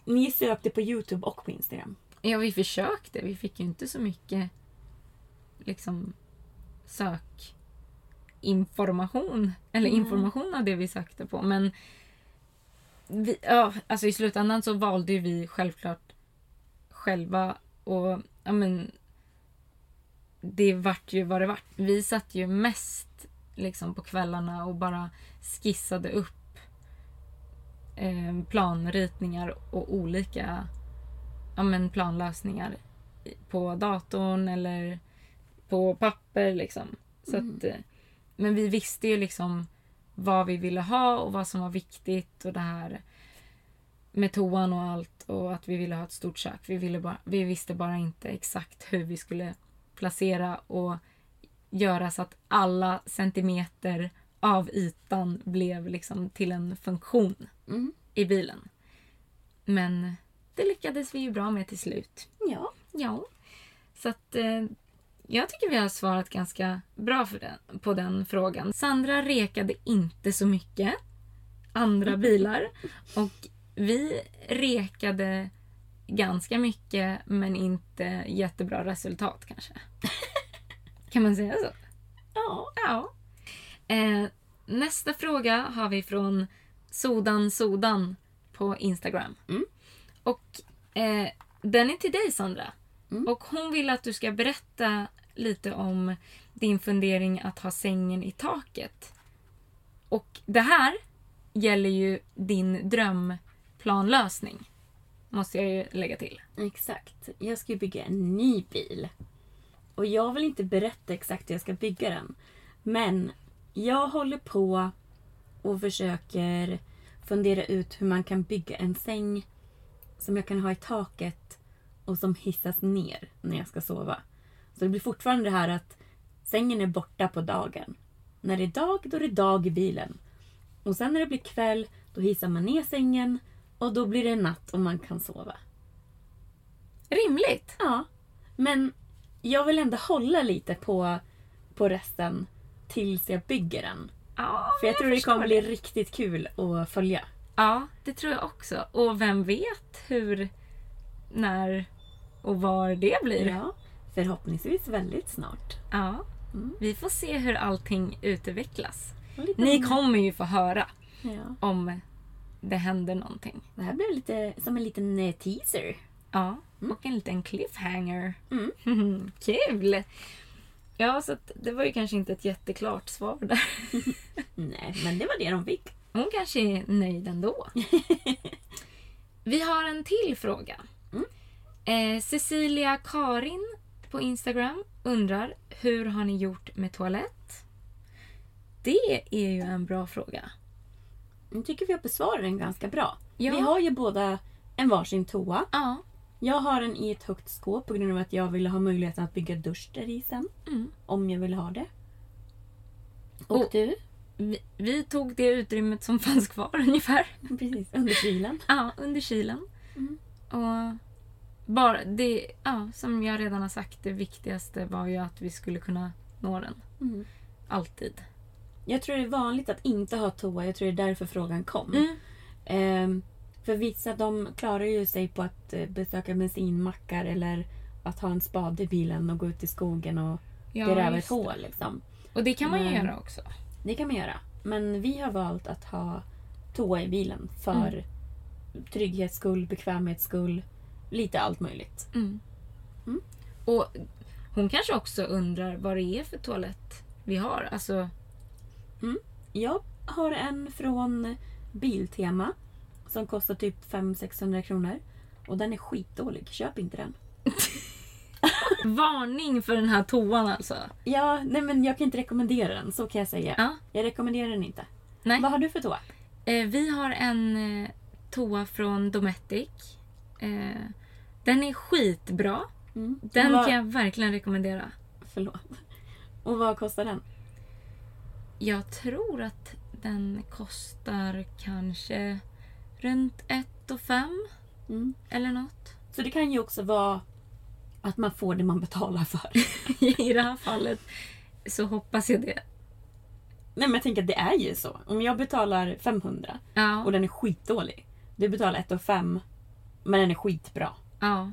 ni sökte på Youtube och på Instagram. Ja, vi försökte. Vi fick ju inte så mycket liksom sökinformation. Eller information av det vi sökte på. Men vi, ja, alltså i slutändan så valde vi självklart själva. Och ja, men, det vart ju vad det vart. Vi satt ju mest liksom på kvällarna och bara skissade upp eh, planritningar och olika ja, men planlösningar på datorn eller på papper. Liksom. Så att, eh, men vi visste ju liksom vad vi ville ha och vad som var viktigt och det här med toan och allt och att vi ville ha ett stort kök. Vi, ville bara, vi visste bara inte exakt hur vi skulle placera och göra så att alla centimeter av ytan blev liksom till en funktion Mm. i bilen. Men det lyckades vi ju bra med till slut. Ja. Ja. Så att eh, jag tycker vi har svarat ganska bra den, på den frågan. Sandra rekade inte så mycket andra bilar och vi rekade ganska mycket men inte jättebra resultat kanske. Kan man säga så? Ja. Ja. Eh, nästa fråga har vi från Sodan Sodan på Instagram. Mm. Och eh, den är till dig Sandra. Mm. Och hon vill att du ska berätta lite om din fundering att ha sängen i taket. Och det här gäller ju din planlösning. Måste jag ju lägga till. Exakt. Jag ska ju bygga en ny bil. Och jag vill inte berätta exakt hur jag ska bygga den. Men jag håller på och försöker fundera ut hur man kan bygga en säng som jag kan ha i taket och som hissas ner när jag ska sova. Så det blir fortfarande det här att sängen är borta på dagen. När det är dag, då är det dag i bilen. Och sen när det blir kväll, då hissar man ner sängen och då blir det natt och man kan sova. Rimligt! Ja, men jag vill ändå hålla lite på, på resten tills jag bygger den. Ja, För jag tror det kommer bli riktigt kul att följa. Ja, det tror jag också. Och vem vet hur, när och var det blir. Ja, förhoppningsvis väldigt snart. Ja. Vi får se hur allting utvecklas. Ni om- kommer ju få höra Ja. om det händer någonting. Det här blev lite som en liten eh, teaser. Ja, och en liten cliffhanger. Mm. Kul! Ja, så det var ju kanske inte ett jätteklart svar där. Nej, men det var det de fick. Hon kanske är nöjd ändå. Vi har en till fråga. Eh, Cecilia Karin på Instagram undrar hur har ni gjort med toalett? Det är ju en bra fråga. Jag tycker vi har besvarat den ganska bra. Ja. Vi har ju båda en varsin toa. Ja, Jag har den i ett högt skåp på grund av att jag ville ha möjligheten att bygga dusch där i sen. Mm. Om jag ville ha det. Och, Och- du? vi, vi tog det utrymmet som fanns kvar ungefär. Precis, under kylen. Ja, under kylen. Och bara det, ja, som jag redan har sagt, det viktigaste var ju att vi skulle kunna nå den. Mm. Alltid. Jag tror det är vanligt att inte ha toa. Jag tror det är därför frågan kom. Mm. Ehm, för vissa de klarar ju sig på att eh, besöka bensinmackar eller att ha en spade i bilen och gå ut i skogen och Ja, gräva ett hål. Liksom. Och det kan man Men- göra också. Det kan man göra. Men vi har valt att ha toa i bilen för Mm. trygghets skull, bekvämhets skull. Lite allt möjligt. Mm. Och hon kanske också undrar vad det är för toalett vi har. Alltså, Jag har en från Biltema som kostar typ 500-600 kronor. Och den är skitdålig. Köp inte den. varning för den här toan alltså. Ja, nej men jag kan inte rekommendera den. Så kan jag säga. Ja. Jag rekommenderar den inte. Nej. Vad har du för toa? Eh, vi har en eh, toa från Dometic. Eh, den är skitbra. Mm. Den vad, kan jag verkligen rekommendera. Förlåt. Och vad kostar den? Jag tror att den kostar kanske runt 1 och 5 Mm. eller något. Så det kan ju också vara att man får det man betalar för. I det här fallet så hoppas jag det. nej men jag tänker att det är ju så. Om jag betalar 500 Ja. och den är skitdålig. Du betalar 1 och 5 men den är skitbra. Ja.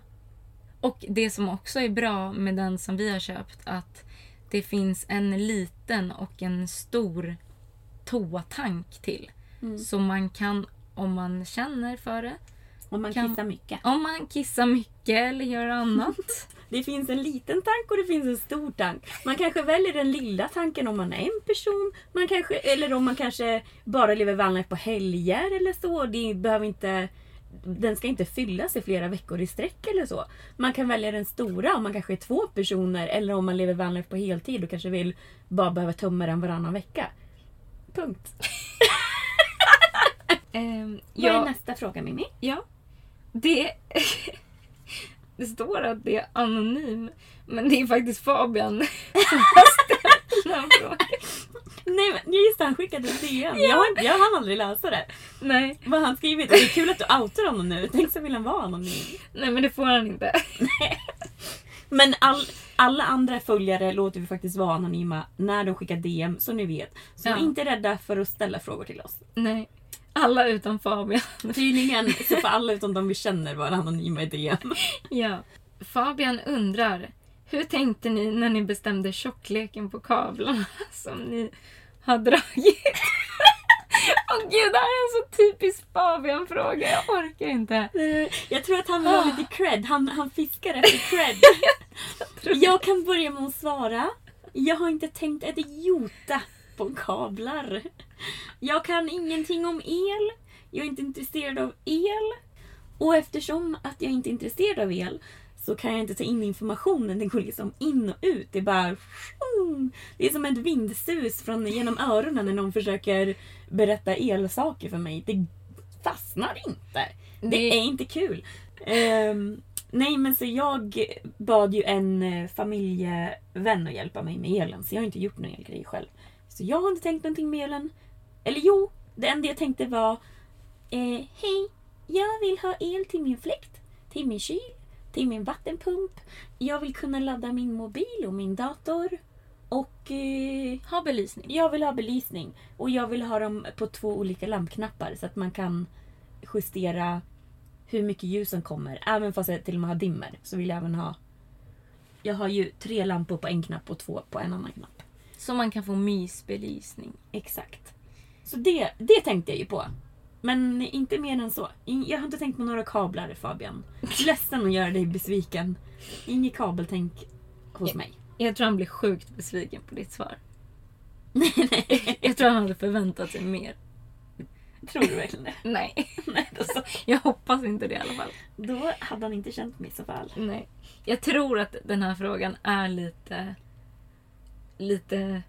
Och det som också är bra med den som vi har köpt att det finns en liten och en stor toatank till. Så man kan, om man känner för det, Om man Kan- kissar mycket. om man kissar mycket eller gör annat Det finns en liten tank och det finns en stor tank. Man kanske väljer den lilla tanken om man är en person. Man kanske, eller om man kanske bara lever vanlife på helger eller så. Det behöver inte, den ska inte fyllas i flera veckor i sträck eller så. Man kan välja den stora om man kanske är två personer. Eller om man lever vanlife på heltid och kanske vill bara behöva tömma den varannan vecka. Punkt. Ehm, Vad är ja, nästa fråga Mimmi? ja. Det... det står att det är anonym. Men det är faktiskt Fabian som har ställt den här frågan. Nej men just det, han skickade ett DM. Jag, har- jag hann aldrig läsa det. Nej, Vad har han skrivit? Det är kul att du outar honom nu. Tänk så vill han vara anonym. nej men det får han inte. Men all, alla andra följare låter vi faktiskt vara anonyma när de skickar DM, så ni vet. Så Ja. var inte rädda för att ställa frågor till oss. Nej. Alla utom Fabian. Tydligen så får alla utom de vi känner vara anonyma i DM. Ja. Fabian undrar, hur tänkte ni när ni bestämde tjockleken på kablarna som ni har dragit? Åh gud, det här är en så typisk Fabian-fråga. Jag orkar inte. Jag tror att han vill ha lite cred. Han, han fiskar efter cred. Jag kan börja med att svara. Jag har inte tänkt ett jota på kablar. Jag kan ingenting om el. Jag är inte intresserad av el. Och eftersom att jag inte är intresserad av el så kan jag inte ta in informationen. Den går liksom in och ut. Det är bara... Det är som ett vindsus från, genom öronen när någon försöker berätta elsaker för mig. Det fastnar inte. Det, Det- är inte kul. Ehm, nej men så jag bad ju en eh, familjevän att hjälpa mig med elen. Så jag har inte gjort någon elgrej själv. Så jag har inte tänkt någonting med elen. Eller jo, det enda jag tänkte var eh, Hej, jag vill ha el till min fläkt, till min kyl, till min vattenpump. Jag vill kunna ladda min mobil och min dator. Och eh, Ha belysning. jag vill ha belysning. Och jag vill ha dem på två olika lampknappar så att man kan justera hur mycket ljus som kommer. Även fast jag till och med har dimmer så vill jag även ha... Jag har ju tre lampor på en knapp och två på en annan knapp. Så man kan få mysbelysning. Exakt. Så det, det tänkte jag ju på. Men inte mer än så. Jag har inte tänkt på några kablar Fabian. Ledsen att göra dig besviken. Inget kabeltänk hos mig. Jag tror han blir sjukt besviken på ditt svar. Jag tror han hade förväntat sig mer. Tror du verkligen det? Nej. Nej, då, så. Jag hoppas inte det i alla fall. då hade han inte känt mig så fall. Nej. Jag tror att den här frågan är lite... Lite...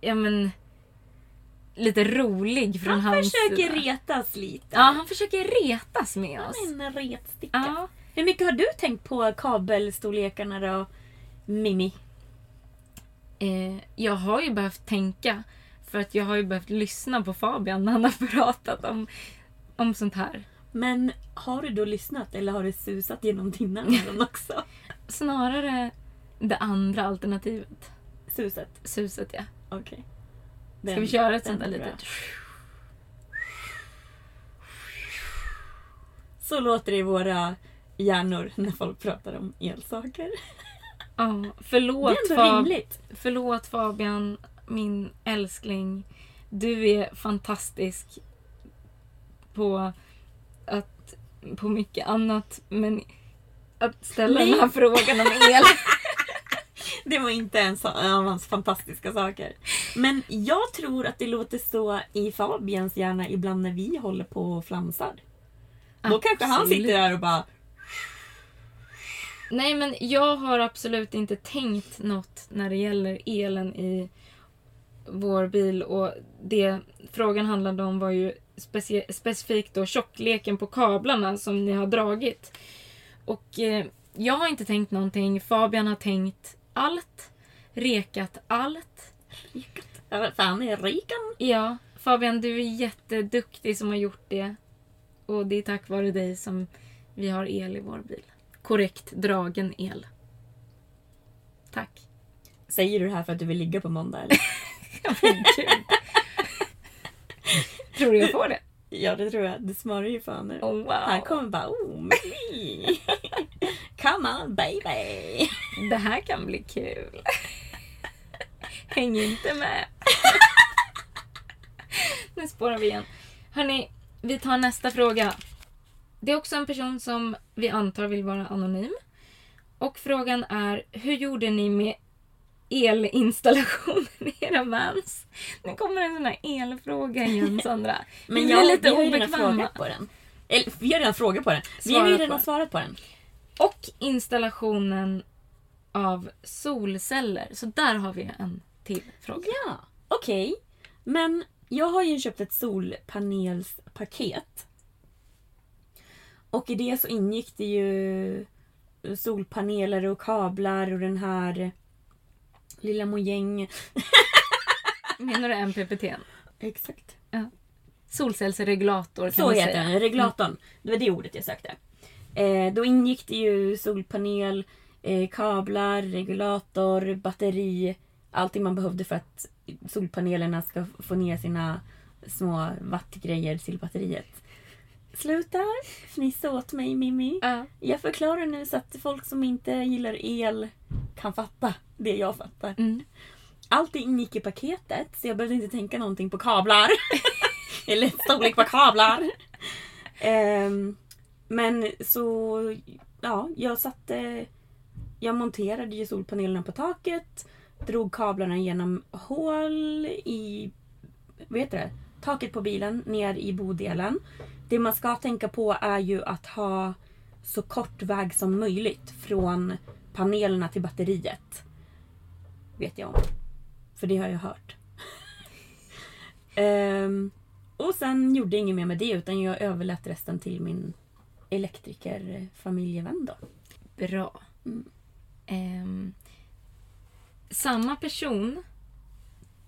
Ja men... Lite rolig från Han hans försöker sida. retas lite. Ja, han försöker retas med oss. Han är en retsticka. Ja. Hur mycket har du tänkt på kabelstorlekarna då? Mimi? Eh, jag har ju behövt tänka. För att jag har ju behövt lyssna på Fabian när han har pratat om, om sånt här. Men har du då lyssnat eller har det susat genom dina öron också? Snarare det andra alternativet. Suset? Suset ja. Okej. Ska Den- vi köra ett sånt där litet... Så låter det i våra hjärnor när folk pratar om elsaker. Ja, Det förlåt, är ändå Fab- rimligt. förlåt Fabian, min älskling. Du är fantastisk på, att, på mycket annat. Men att ställa Nej. den här frågan om el. Det var inte en av hans fantastiska saker. Men jag tror att det låter så i Fabians hjärna ibland när vi håller på och flamsar. Då kanske han sitter där och bara Nej men jag har absolut inte tänkt något när det gäller elen i vår bil och det frågan handlade om var ju specie- specifikt då tjockleken på kablarna som ni har dragit. Och eh, jag har inte tänkt någonting. Fabian har tänkt allt. Rekat allt. Ja, Fan, är rikan? Ja, Fabian du är jätteduktig som har gjort det. Och det är tack vare dig som vi har el i vår bil. Korrekt dragen el. Tack. Säger du det här för att du vill ligga på måndag eller? Ja, men gud. Tror du jag får det? ja, det tror jag. Det smörar ju fan nu. Oh, wow. Han kommer bara oh. Come on baby. Det här kan bli kul. Häng inte med. Nu spårar vi igen. Hörni, vi tar nästa fråga. Det är också en person som vi antar vill vara anonym. Och frågan är, hur gjorde ni med elinstallationen i era vans? Nu kommer en sån här elfråga igen Sandra. Men Vi jag, blir lite vi har ju redan obekväma. frågat på den. Eller, vi har redan frågat på den. Vi har ju redan svarat på den. Och installationen av solceller. Så där har vi en till fråga. Ja, okej. Men jag har ju köpt ett solpanelspaket. Och i det så ingick det ju solpaneler och kablar och den här lilla mojäng. Menar du MPPT? Exakt. Solcellsregulator kan Så man heter säga. den, reglatorn. Det var det ordet jag sökte. Eh, då ingick det ju solpanel, eh, kablar, regulator, batteri. Allting man behövde för att solpanelerna ska få ner sina små wattgrejer till batteriet. Sluta fnissa åt mig Mimmi. Ja. Jag förklarar nu så att folk som inte gillar el kan fatta det jag fattar. Mm. Allt ingick i paketet så jag behövde inte tänka någonting på kablar. Eller storlek på kablar. Ehm, men så, ja, jag satte... Jag monterade ju solpanelerna på taket. Drog kablarna genom hål i... Vad heter det? Taket på bilen ner i bodelen. Det man ska tänka på är ju att ha så kort väg som möjligt från panelerna till batteriet. Vet jag om. För det har jag hört. Ehm, och sen gjorde jag inget mer med det utan jag överlät resten till min elektriker-familjevän då. Bra. Mm. Ehm, samma person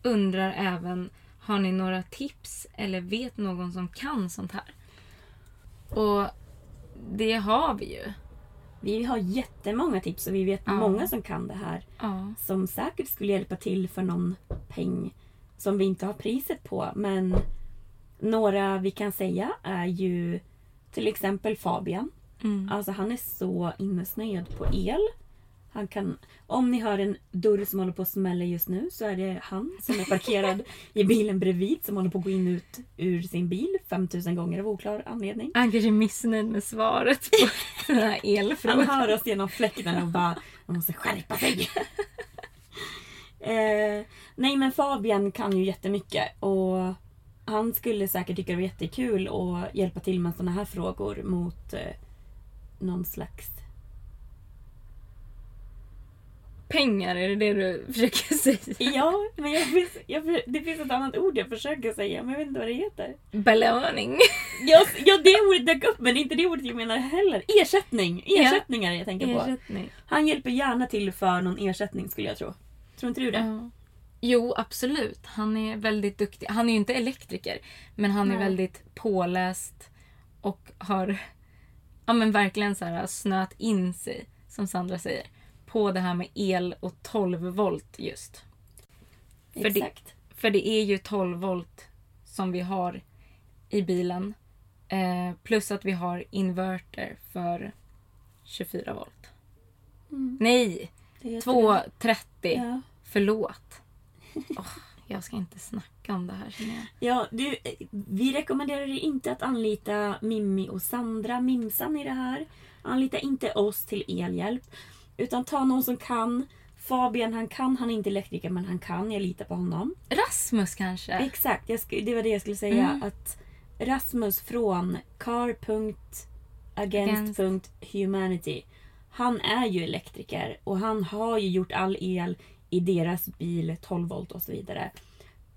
undrar även, har ni några tips eller vet någon som kan sånt här? Och det har vi ju. Vi har jättemånga tips och vi vet Ja. många som kan det här. Ja. Som säkert skulle hjälpa till för någon peng som vi inte har priset på. Men några vi kan säga är ju till exempel Fabian. Mm. Alltså han är så innesnöad på el. Han kan, om ni hör en dörr som håller på att smälla just nu så är det han som är parkerad i bilen bredvid som håller på att gå in ut ur sin bil 5000 gånger av oklar anledning. Han kanske är missnöjd med svaret på den här Han elfrågan. hör oss genom fläkten och bara man måste skärpa sig. eh, nej men Fabian kan ju jättemycket och han skulle säkert tycka det var jättekul att hjälpa till med sådana här frågor mot eh, någon slags Pengar, är det det du försöker säga? Ja, men jag, finns- jag, det finns ett annat ord jag försöker säga men jag vet inte vad det heter. Belöning. Ja, ja det ordet dök upp men det är inte det ordet jag menar heller. Ersättning! Ersättningar jag tänker på. Ersättning. Han hjälper gärna till för någon ersättning skulle jag tro. Tror inte du det? Ja. Jo, absolut. Han är väldigt duktig. Han är ju inte elektriker, men han är Nej. väldigt påläst och har ja, men verkligen så här, snöat in sig, som Sandra säger, på det här med el och 12 volt just. För det, Exakt. för det är ju 12 volt som vi har i bilen. Eh, plus att vi har inverter för 24 volt. Nej! Det heter 230. det. Ja. Förlåt. Åh, jag ska inte snacka om det här känner jag. Ja, du, vi rekommenderar dig inte att anlita Mimmi och Sandra, Mimsan i det här. Anlita inte oss till elhjälp. Utan ta någon som kan. Fabian han kan, han är inte elektriker men han kan, jag litar på honom. Rasmus kanske? Exakt, jag det var det jag skulle säga. Mm. Att Rasmus från car.against.humanity Han är ju elektriker och han har ju gjort all el i deras bil, 12 volt och så vidare.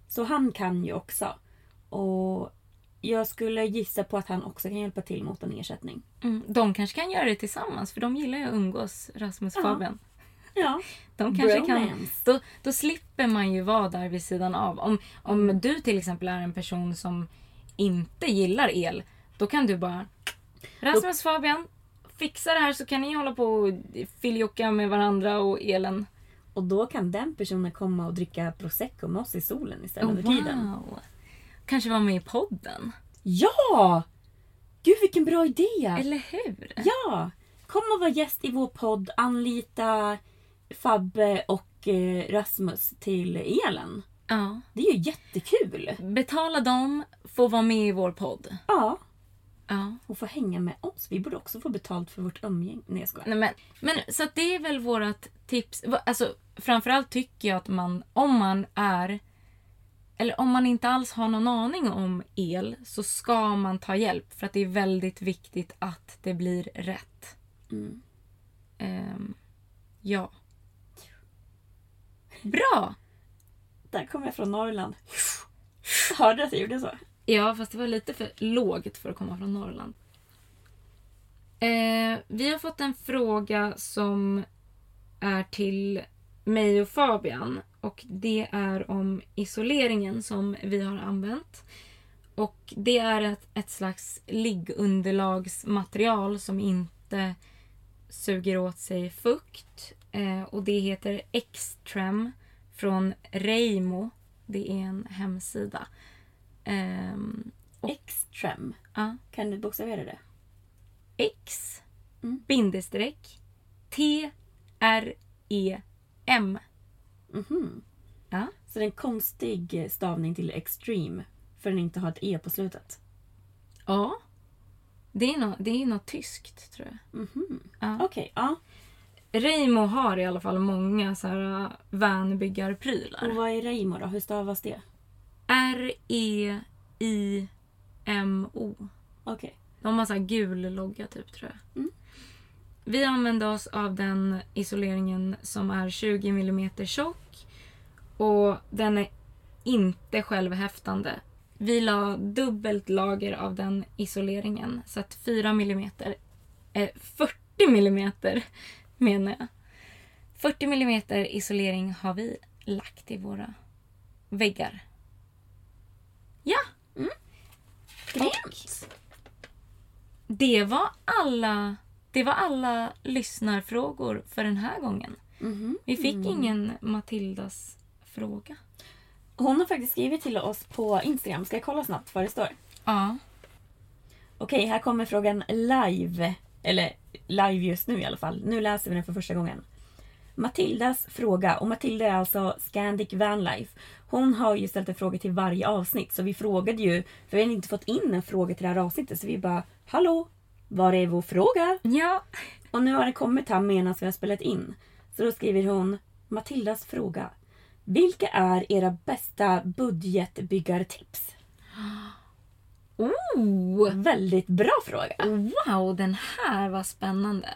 Så han kan ju också. Och jag skulle gissa på att han också kan hjälpa till mot en ersättning. Mm, de kanske kan göra det tillsammans för de gillar ju att umgås, Rasmus och Ja. Fabian. Ja, De kanske kan, då, då slipper man ju vara där vid sidan av. Om, om Mm. du till exempel är en person som inte gillar el, då kan du bara Rasmus Fabian, fixa det här så kan ni hålla på och filljocka med varandra och elen. Och då kan den personen komma och dricka prosecco med oss i solen istället under tiden. Oh, wow! Kanske vara med i podden. Ja! Gud vilken bra idé! Eller hur? Ja! Kom och var gäst i vår podd. Anlita Fabbe och eh, Rasmus till elen. Ja. Det är ju jättekul. Betala dem, få vara med i vår podd. Ja. Ja. Hon får hänga med oss. Vi borde också få betalt för vårt umgänge. Nej jag skojar. Nej, men, men så det är väl vårt tips. Alltså, framförallt tycker jag att man, om man är eller om man inte alls har någon aning om el så ska man ta hjälp för att det är väldigt viktigt att det blir rätt. Mm. Ehm, ja. Bra! Där kommer jag från Norrland. Hörde du att jag gjorde så? Ja, fast det var lite för lågt för att komma från Norrland. Eh, vi har fått en fråga som är till mig och Fabian. Och det är om isoleringen som vi har använt. Och det är ett, ett slags liggunderlagsmaterial som inte suger åt sig fukt. Eh, och det heter Xtrem från Reimo. Det är en hemsida. Ehm, Extrem. ja. Kan du bokstavera det? X Mm. bindestreck T R E M. Mhm. Ja. Så det är en konstig stavning till extreme. För den inte har ett e på slutet. Ja. Det är, det är något tyskt tror jag. Mhm. Ja. Okej, ja. Reimo har i alla fall många så här äh, Och vanbyggarprylar. vad är Reimo då? Hur stavas det? R-E-I-M-O. Okej. De har så här gul logga typ tror jag. Mm. Vi använde oss av den isoleringen som är 20 mm tjock. Och den är inte självhäftande. Vi la dubbelt lager av den isoleringen. Så att 4 mm, eh, 40 mm menar jag. 40 mm isolering har vi lagt i våra väggar. Ja! Grymt! Det var alla det var alla lyssnarfrågor för den här gången. Mhm. Vi fick ingen Matildas fråga. Hon har faktiskt skrivit till oss på Instagram. Ska jag kolla snabbt vad det står? Ja. Okej, här kommer frågan live. Eller live just nu i alla fall. Nu läser vi den för första gången. Matildas fråga, och Matilda är alltså Scandic Vanlife. Hon har ju ställt en fråga till varje avsnitt så vi frågade ju, för vi hade inte fått in en fråga till det här avsnittet så vi bara Hallå! Var är vår fråga? Ja. Och nu har den kommit här medan vi har spelat in. Så då skriver hon Matildas fråga. Vilka är era bästa budgetbyggartips? Oh! Väldigt bra fråga. Wow, den här var spännande.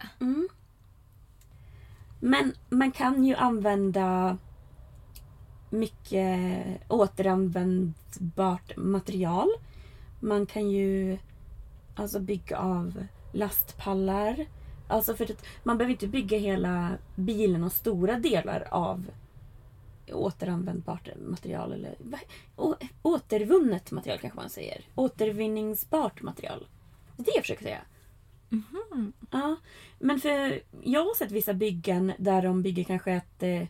Men man kan ju använda mycket återanvändbart material. Man kan ju alltså bygga av lastpallar. Alltså för att man behöver inte bygga hela bilen och stora delar av återanvändbart material. Eller å, återvunnet material kanske man säger. Återvinningsbart material. Det är det jag försöker säga. Ja, men för jag har sett vissa byggen där de bygger kanske att eh,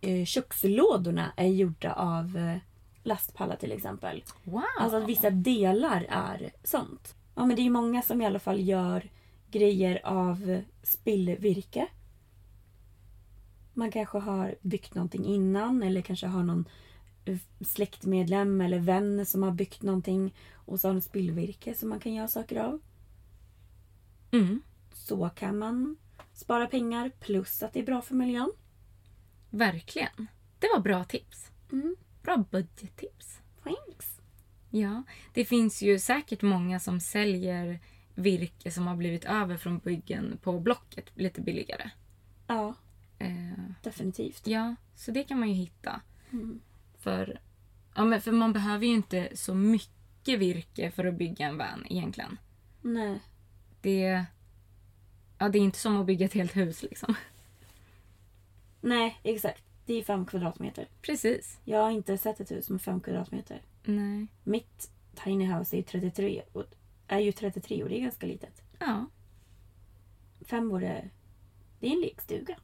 eh, kökslådorna är gjorda av eh, lastpallar till exempel. Wow. Alltså att vissa delar är sånt. Ja men det är ju många som i alla fall gör grejer av spillvirke. Man kanske har byggt någonting innan eller kanske har någon eh, släktmedlem eller vän som har byggt någonting och så har de spillvirke som man kan göra saker av. Mm, Så kan man spara pengar plus att det är bra för miljön. verkligen. Det var bra tips. Mm. Bra budgettips. Thanks. Ja, det finns ju säkert många som säljer virke som har blivit över från byggen på Blocket lite billigare. Ja, Eh, definitivt. ja, så det kan man ju hitta. Mm. För, ja, men för man behöver ju inte så mycket virke för att bygga en van egentligen. Nej. Det, ja, det är inte som att bygga ett helt hus liksom. Nej, exakt. Det är fem kvadratmeter. Precis. Jag har inte sett ett hus med fem kvadratmeter. Nej. Mitt tiny house är ju 33 och är ju 33 och det är ganska litet. Ja. Fem vore... Det är en lekstuga.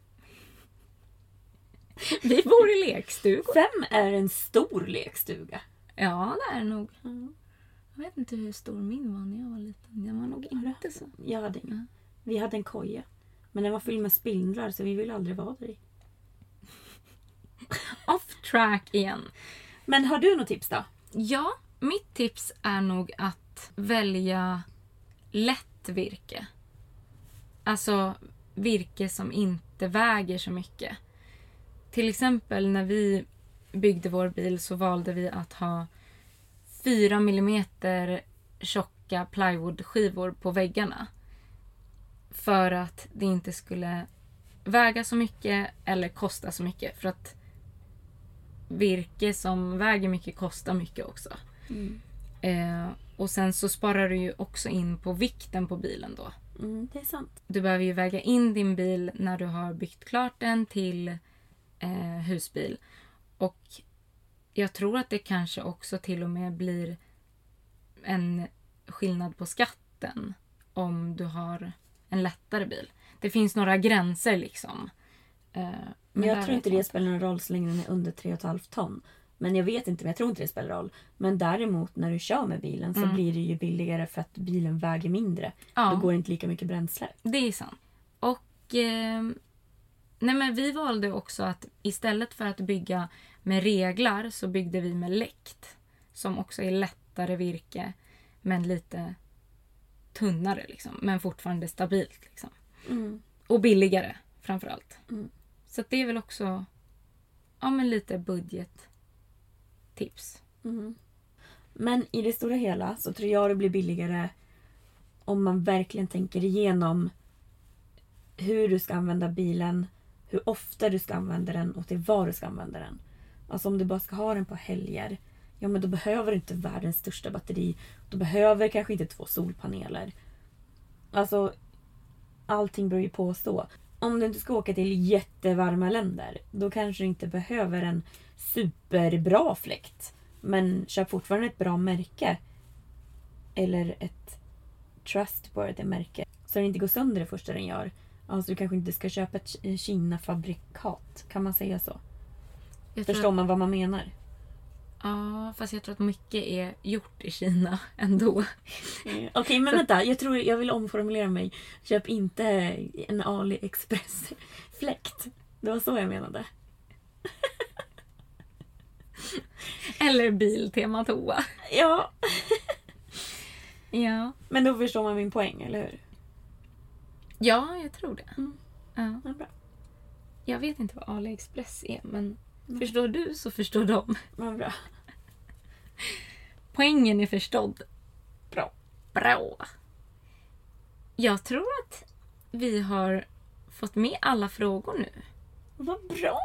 Vi bor i lekstugor. Fem är en stor lekstuga. Ja, det är det nog. Jag vet inte hur stor min var när jag var liten. Den var nog inte så. Jag hade ingen. Vi hade en koja. Men den var fylld med spindlar så vi ville aldrig vara där i. Off track igen. Men har du något tips då? Ja, mitt tips är nog att välja lätt virke. Alltså virke som inte väger så mycket. Till exempel när vi byggde vår bil så valde vi att ha 4 millimeter tjocka plywoodskivor på väggarna. För att det inte skulle väga så mycket eller kosta så mycket. För att virke som väger mycket kostar mycket också. Eh, och sen så sparar du ju också in på vikten på bilen då. Mm, det är sant. Du behöver ju väga in din bil när du har byggt klart den till eh, husbil. Och jag tror att det kanske också till och med blir en skillnad på skatten om du har en lättare bil. Det finns några gränser liksom. Eh, Men där jag tror inte det spelar någon roll så länge den är under 3,5 ton. Men jag vet inte, men jag tror inte det spelar roll. Men däremot när du kör med bilen så blir det ju billigare för att bilen väger mindre. Ja. Då går det inte lika mycket bränsle. Det är sant. Och eh, nej men vi valde också att istället för att bygga med reglar så byggde vi med läkt. Som också är lättare virke men lite tunnare liksom. Men fortfarande stabilt. Liksom. Och billigare framförallt. Så att det är väl också ja, men lite budgettips. Men i det stora hela så tror jag det blir billigare om man verkligen tänker igenom hur du ska använda bilen, hur ofta du ska använda den och till vad du ska använda den. Alltså om du bara ska ha den på helger, ja men då behöver du inte världens största batteri. Du behöver kanske inte två solpaneler. Alltså, allting beror ju på så. Om du inte ska åka till jättevarma länder, då kanske du inte behöver en superbra fläkt. Men köp fortfarande ett bra märke. Eller ett trustworthy märke. Så den inte går sönder det första den gör. Alltså du kanske inte ska köpa ett Ki- Kina-fabrikat. Kan man säga så? Jag Förstår att, man vad man menar? ja, fast jag tror att mycket är gjort i Kina ändå. Okej men vänta, jag tror jag vill omformulera mig. Köp inte en AliExpress-fläkt. Det var så jag menade. Eller Biltema toa. Ja, Ja. men då förstår man min poäng, eller hur? Ja, jag tror det. Mm. Ja. Ja, bra. Jag vet inte vad AliExpress är, men förstår du så förstår de. Vad bra. Poängen är förstådd. Bra. Bra. Jag tror att vi har fått med alla frågor nu. Vad bra!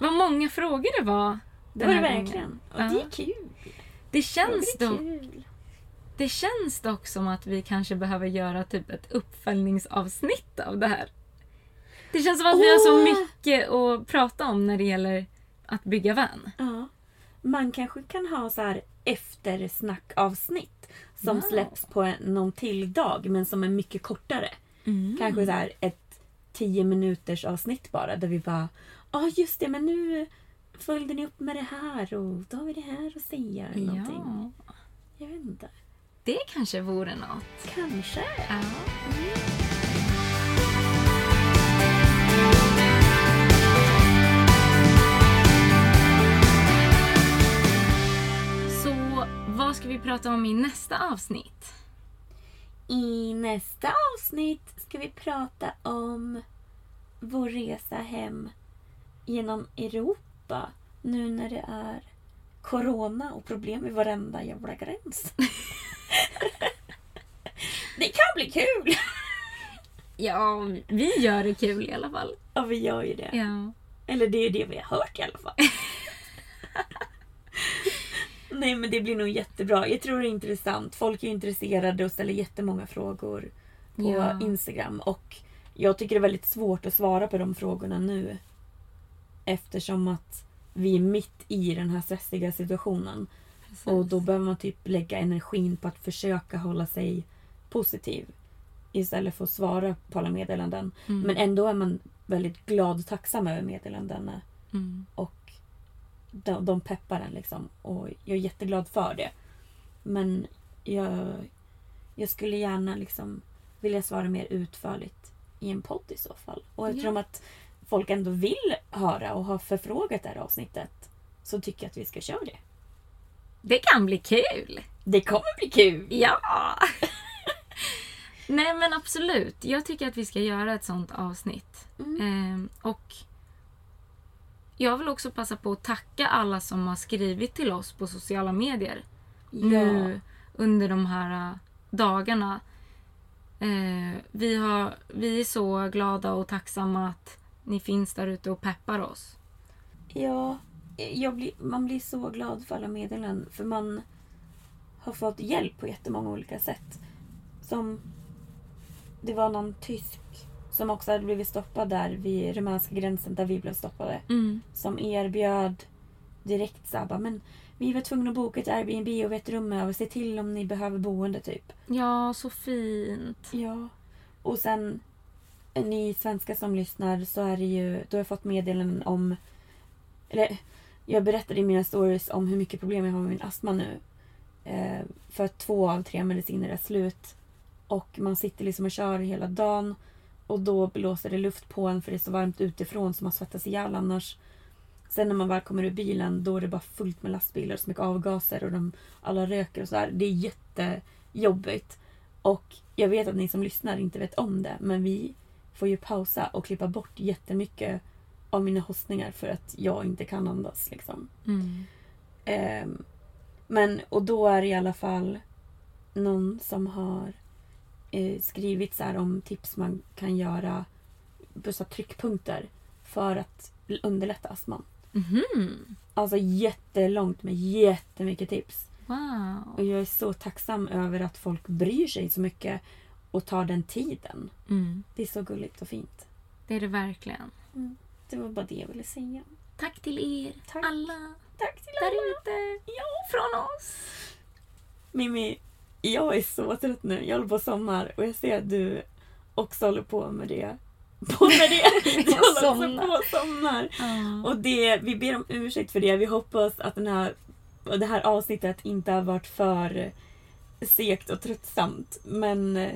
Vad många frågor det var. Det var det verkligen. Och det Ja. är kul. Det känns, det är dock, kul. Det känns dock som att vi kanske behöver göra typ ett uppföljningsavsnitt av det här. Det känns som att vi har så mycket att prata om när det gäller att bygga van. Ja. Man kanske kan ha så här eftersnackavsnitt som Wow. släpps på någon till dag men som är mycket kortare. Kanske så här ett 10 minuters avsnitt bara där vi bara Ja ah, just det men nu följde ni upp med det här och då har vi det här att säga. Eller någonting. Ja, Jag vet inte. Det kanske vore något. Kanske. Ja. Så vad ska vi prata om i nästa avsnitt? I nästa avsnitt ska vi prata om vår resa hem genom Europa nu när det är Corona och problem i varenda jävla gräns. det kan bli kul! Ja, vi gör det kul i alla fall. Ja, vi gör ju det. Ja. Eller det är det vi har hört i alla fall. Nej men det blir nog jättebra. Jag tror det är intressant. Folk är intresserade och ställer jättemånga frågor på Ja. Instagram. Och jag tycker det är väldigt svårt att svara på de frågorna nu. Eftersom att vi är mitt i den här stressiga situationen. Och då behöver man typ lägga energin på att försöka hålla sig positiv. Istället för att svara på alla meddelanden. Men ändå är man väldigt glad och tacksam över meddelandena. Mm. Och de, de peppar en liksom. Och jag är jätteglad för det. Men jag, jag skulle gärna liksom vilja svara mer utförligt i en podd i så fall. Och eftersom att folk ändå vill höra och har förfrågat det här avsnittet så tycker jag att vi ska köra det. Det kan bli kul! Det kommer bli kul! Ja! Nej men absolut. Jag tycker att vi ska göra ett sånt avsnitt. Mm. Ehm, och jag vill också passa på att tacka alla som har skrivit till oss på sociala medier. Nu under de här äh, dagarna. Eh, vi, har, vi är så glada och tacksamma att ni finns där ute och peppar oss. Ja, blir, man blir så glad för alla meddelanden. För man har fått hjälp på jättemånga olika sätt. Som, det var någon tysk som också hade blivit stoppad där vid rumänska gränsen där vi blev stoppade. Mm. Som erbjöd direkt såhär bara, men vi var tvungna att boka ett Airbnb och ett rum över. Se till om ni behöver boende typ. Ja, så fint. Ja. Och sen ni svenskar som lyssnar så är det ju, då har jag fått meddelanden om eller jag berättade i mina stories om hur mycket problem jag har med min astma nu. Eh, för att två av tre mediciner är slut. Och man sitter liksom och kör hela dagen. Och då blåser det luft på en för det är så varmt utifrån så man svettas ihjäl annars. Sen när man väl kommer ur bilen då är det bara fullt med lastbilar och så mycket avgaser och de, alla röker och sådär. Det är jättejobbigt. Och jag vet att ni som lyssnar inte vet om det men vi får ju pausa och klippa bort jättemycket av mina hostningar för att jag inte kan andas. Liksom. Mm. Ehm, men, och då är det i alla fall någon som har eh, skrivit så om tips man kan göra på så tryckpunkter för att underlätta astman. Mhm. Alltså jättelångt med jättemycket tips. Wow. Och jag är så tacksam över att folk bryr sig så mycket och tar den tiden. Mm. Det är så gulligt och fint. Det är det verkligen. Det var bara det jag ville säga. Tack till er Tack. alla Tack till där alla! ute. Ja. Från oss. Mimmi, jag är så trött nu. Jag håller på sommar och jag ser att du också håller på med det. På med det! Du Jag håller också somnar. på och somnar. Och det, vi ber om ursäkt för det. Vi hoppas att den här, det här avsnittet inte har varit för segt och tröttsamt. Men eh,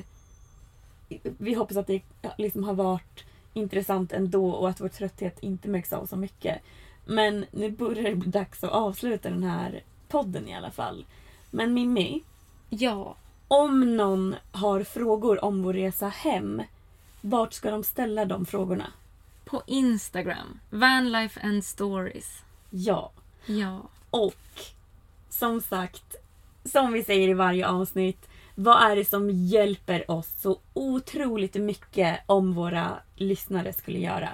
vi hoppas att det liksom har varit intressant ändå och att vår trötthet inte märks av så mycket. Men nu börjar det bli dags att avsluta den här podden i alla fall. Men Mimmi, Ja. om någon har frågor om vår resa hem, vart ska de ställa de frågorna? På Instagram. Vanlife and stories. Ja, Ja. och som sagt, som vi säger i varje avsnitt, vad är det som hjälper oss så otroligt mycket om våra lyssnare skulle göra?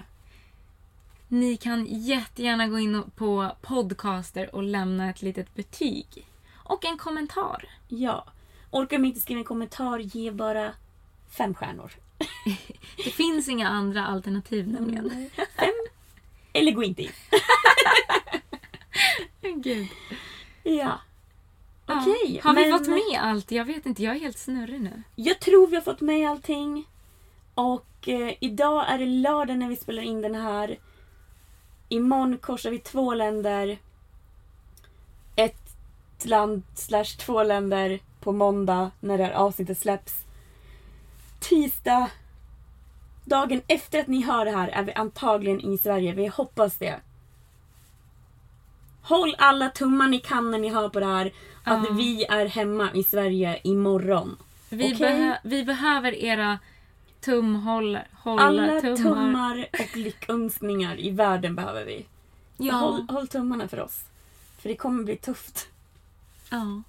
Ni kan jättegärna gå in på podcaster och lämna ett litet betyg. Och en kommentar. Ja, orkar man inte skriva en kommentar, ge bara fem stjärnor. Det finns inga andra alternativ nämligen. Eller gå inte in. Gud. Ja. Ja. Okej. Har vi men- fått med allt? Jag vet inte, jag är helt snurrig nu. Jag tror vi har fått med allting. Och eh, idag är det lördag när vi spelar in den här. Imorgon korsar vi två länder. Ett land slash två länder på måndag när det här avsnittet släpps. Tisdag. Dagen efter att ni hör det här är vi antagligen i Sverige. Vi hoppas det. Håll alla tummar ni kan när ni hör på det här. Att Ja. vi är hemma i Sverige imorgon. Vi, Okej. behö- vi behöver era tumhåll, hålla, Alla tummar. tummar och lyckönskningar i världen behöver vi. Ja. håll, håll tummarna för oss. För det kommer bli tufft. ja.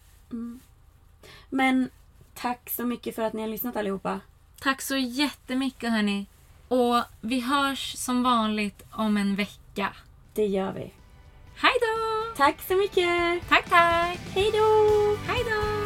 Men tack så mycket för att ni har lyssnat allihopa. Tack så jättemycket hörni. Och vi hörs som vanligt om en vecka. Det gör vi. Hej då! Tack så mycket! Tack, tack! Hej då! Hej då!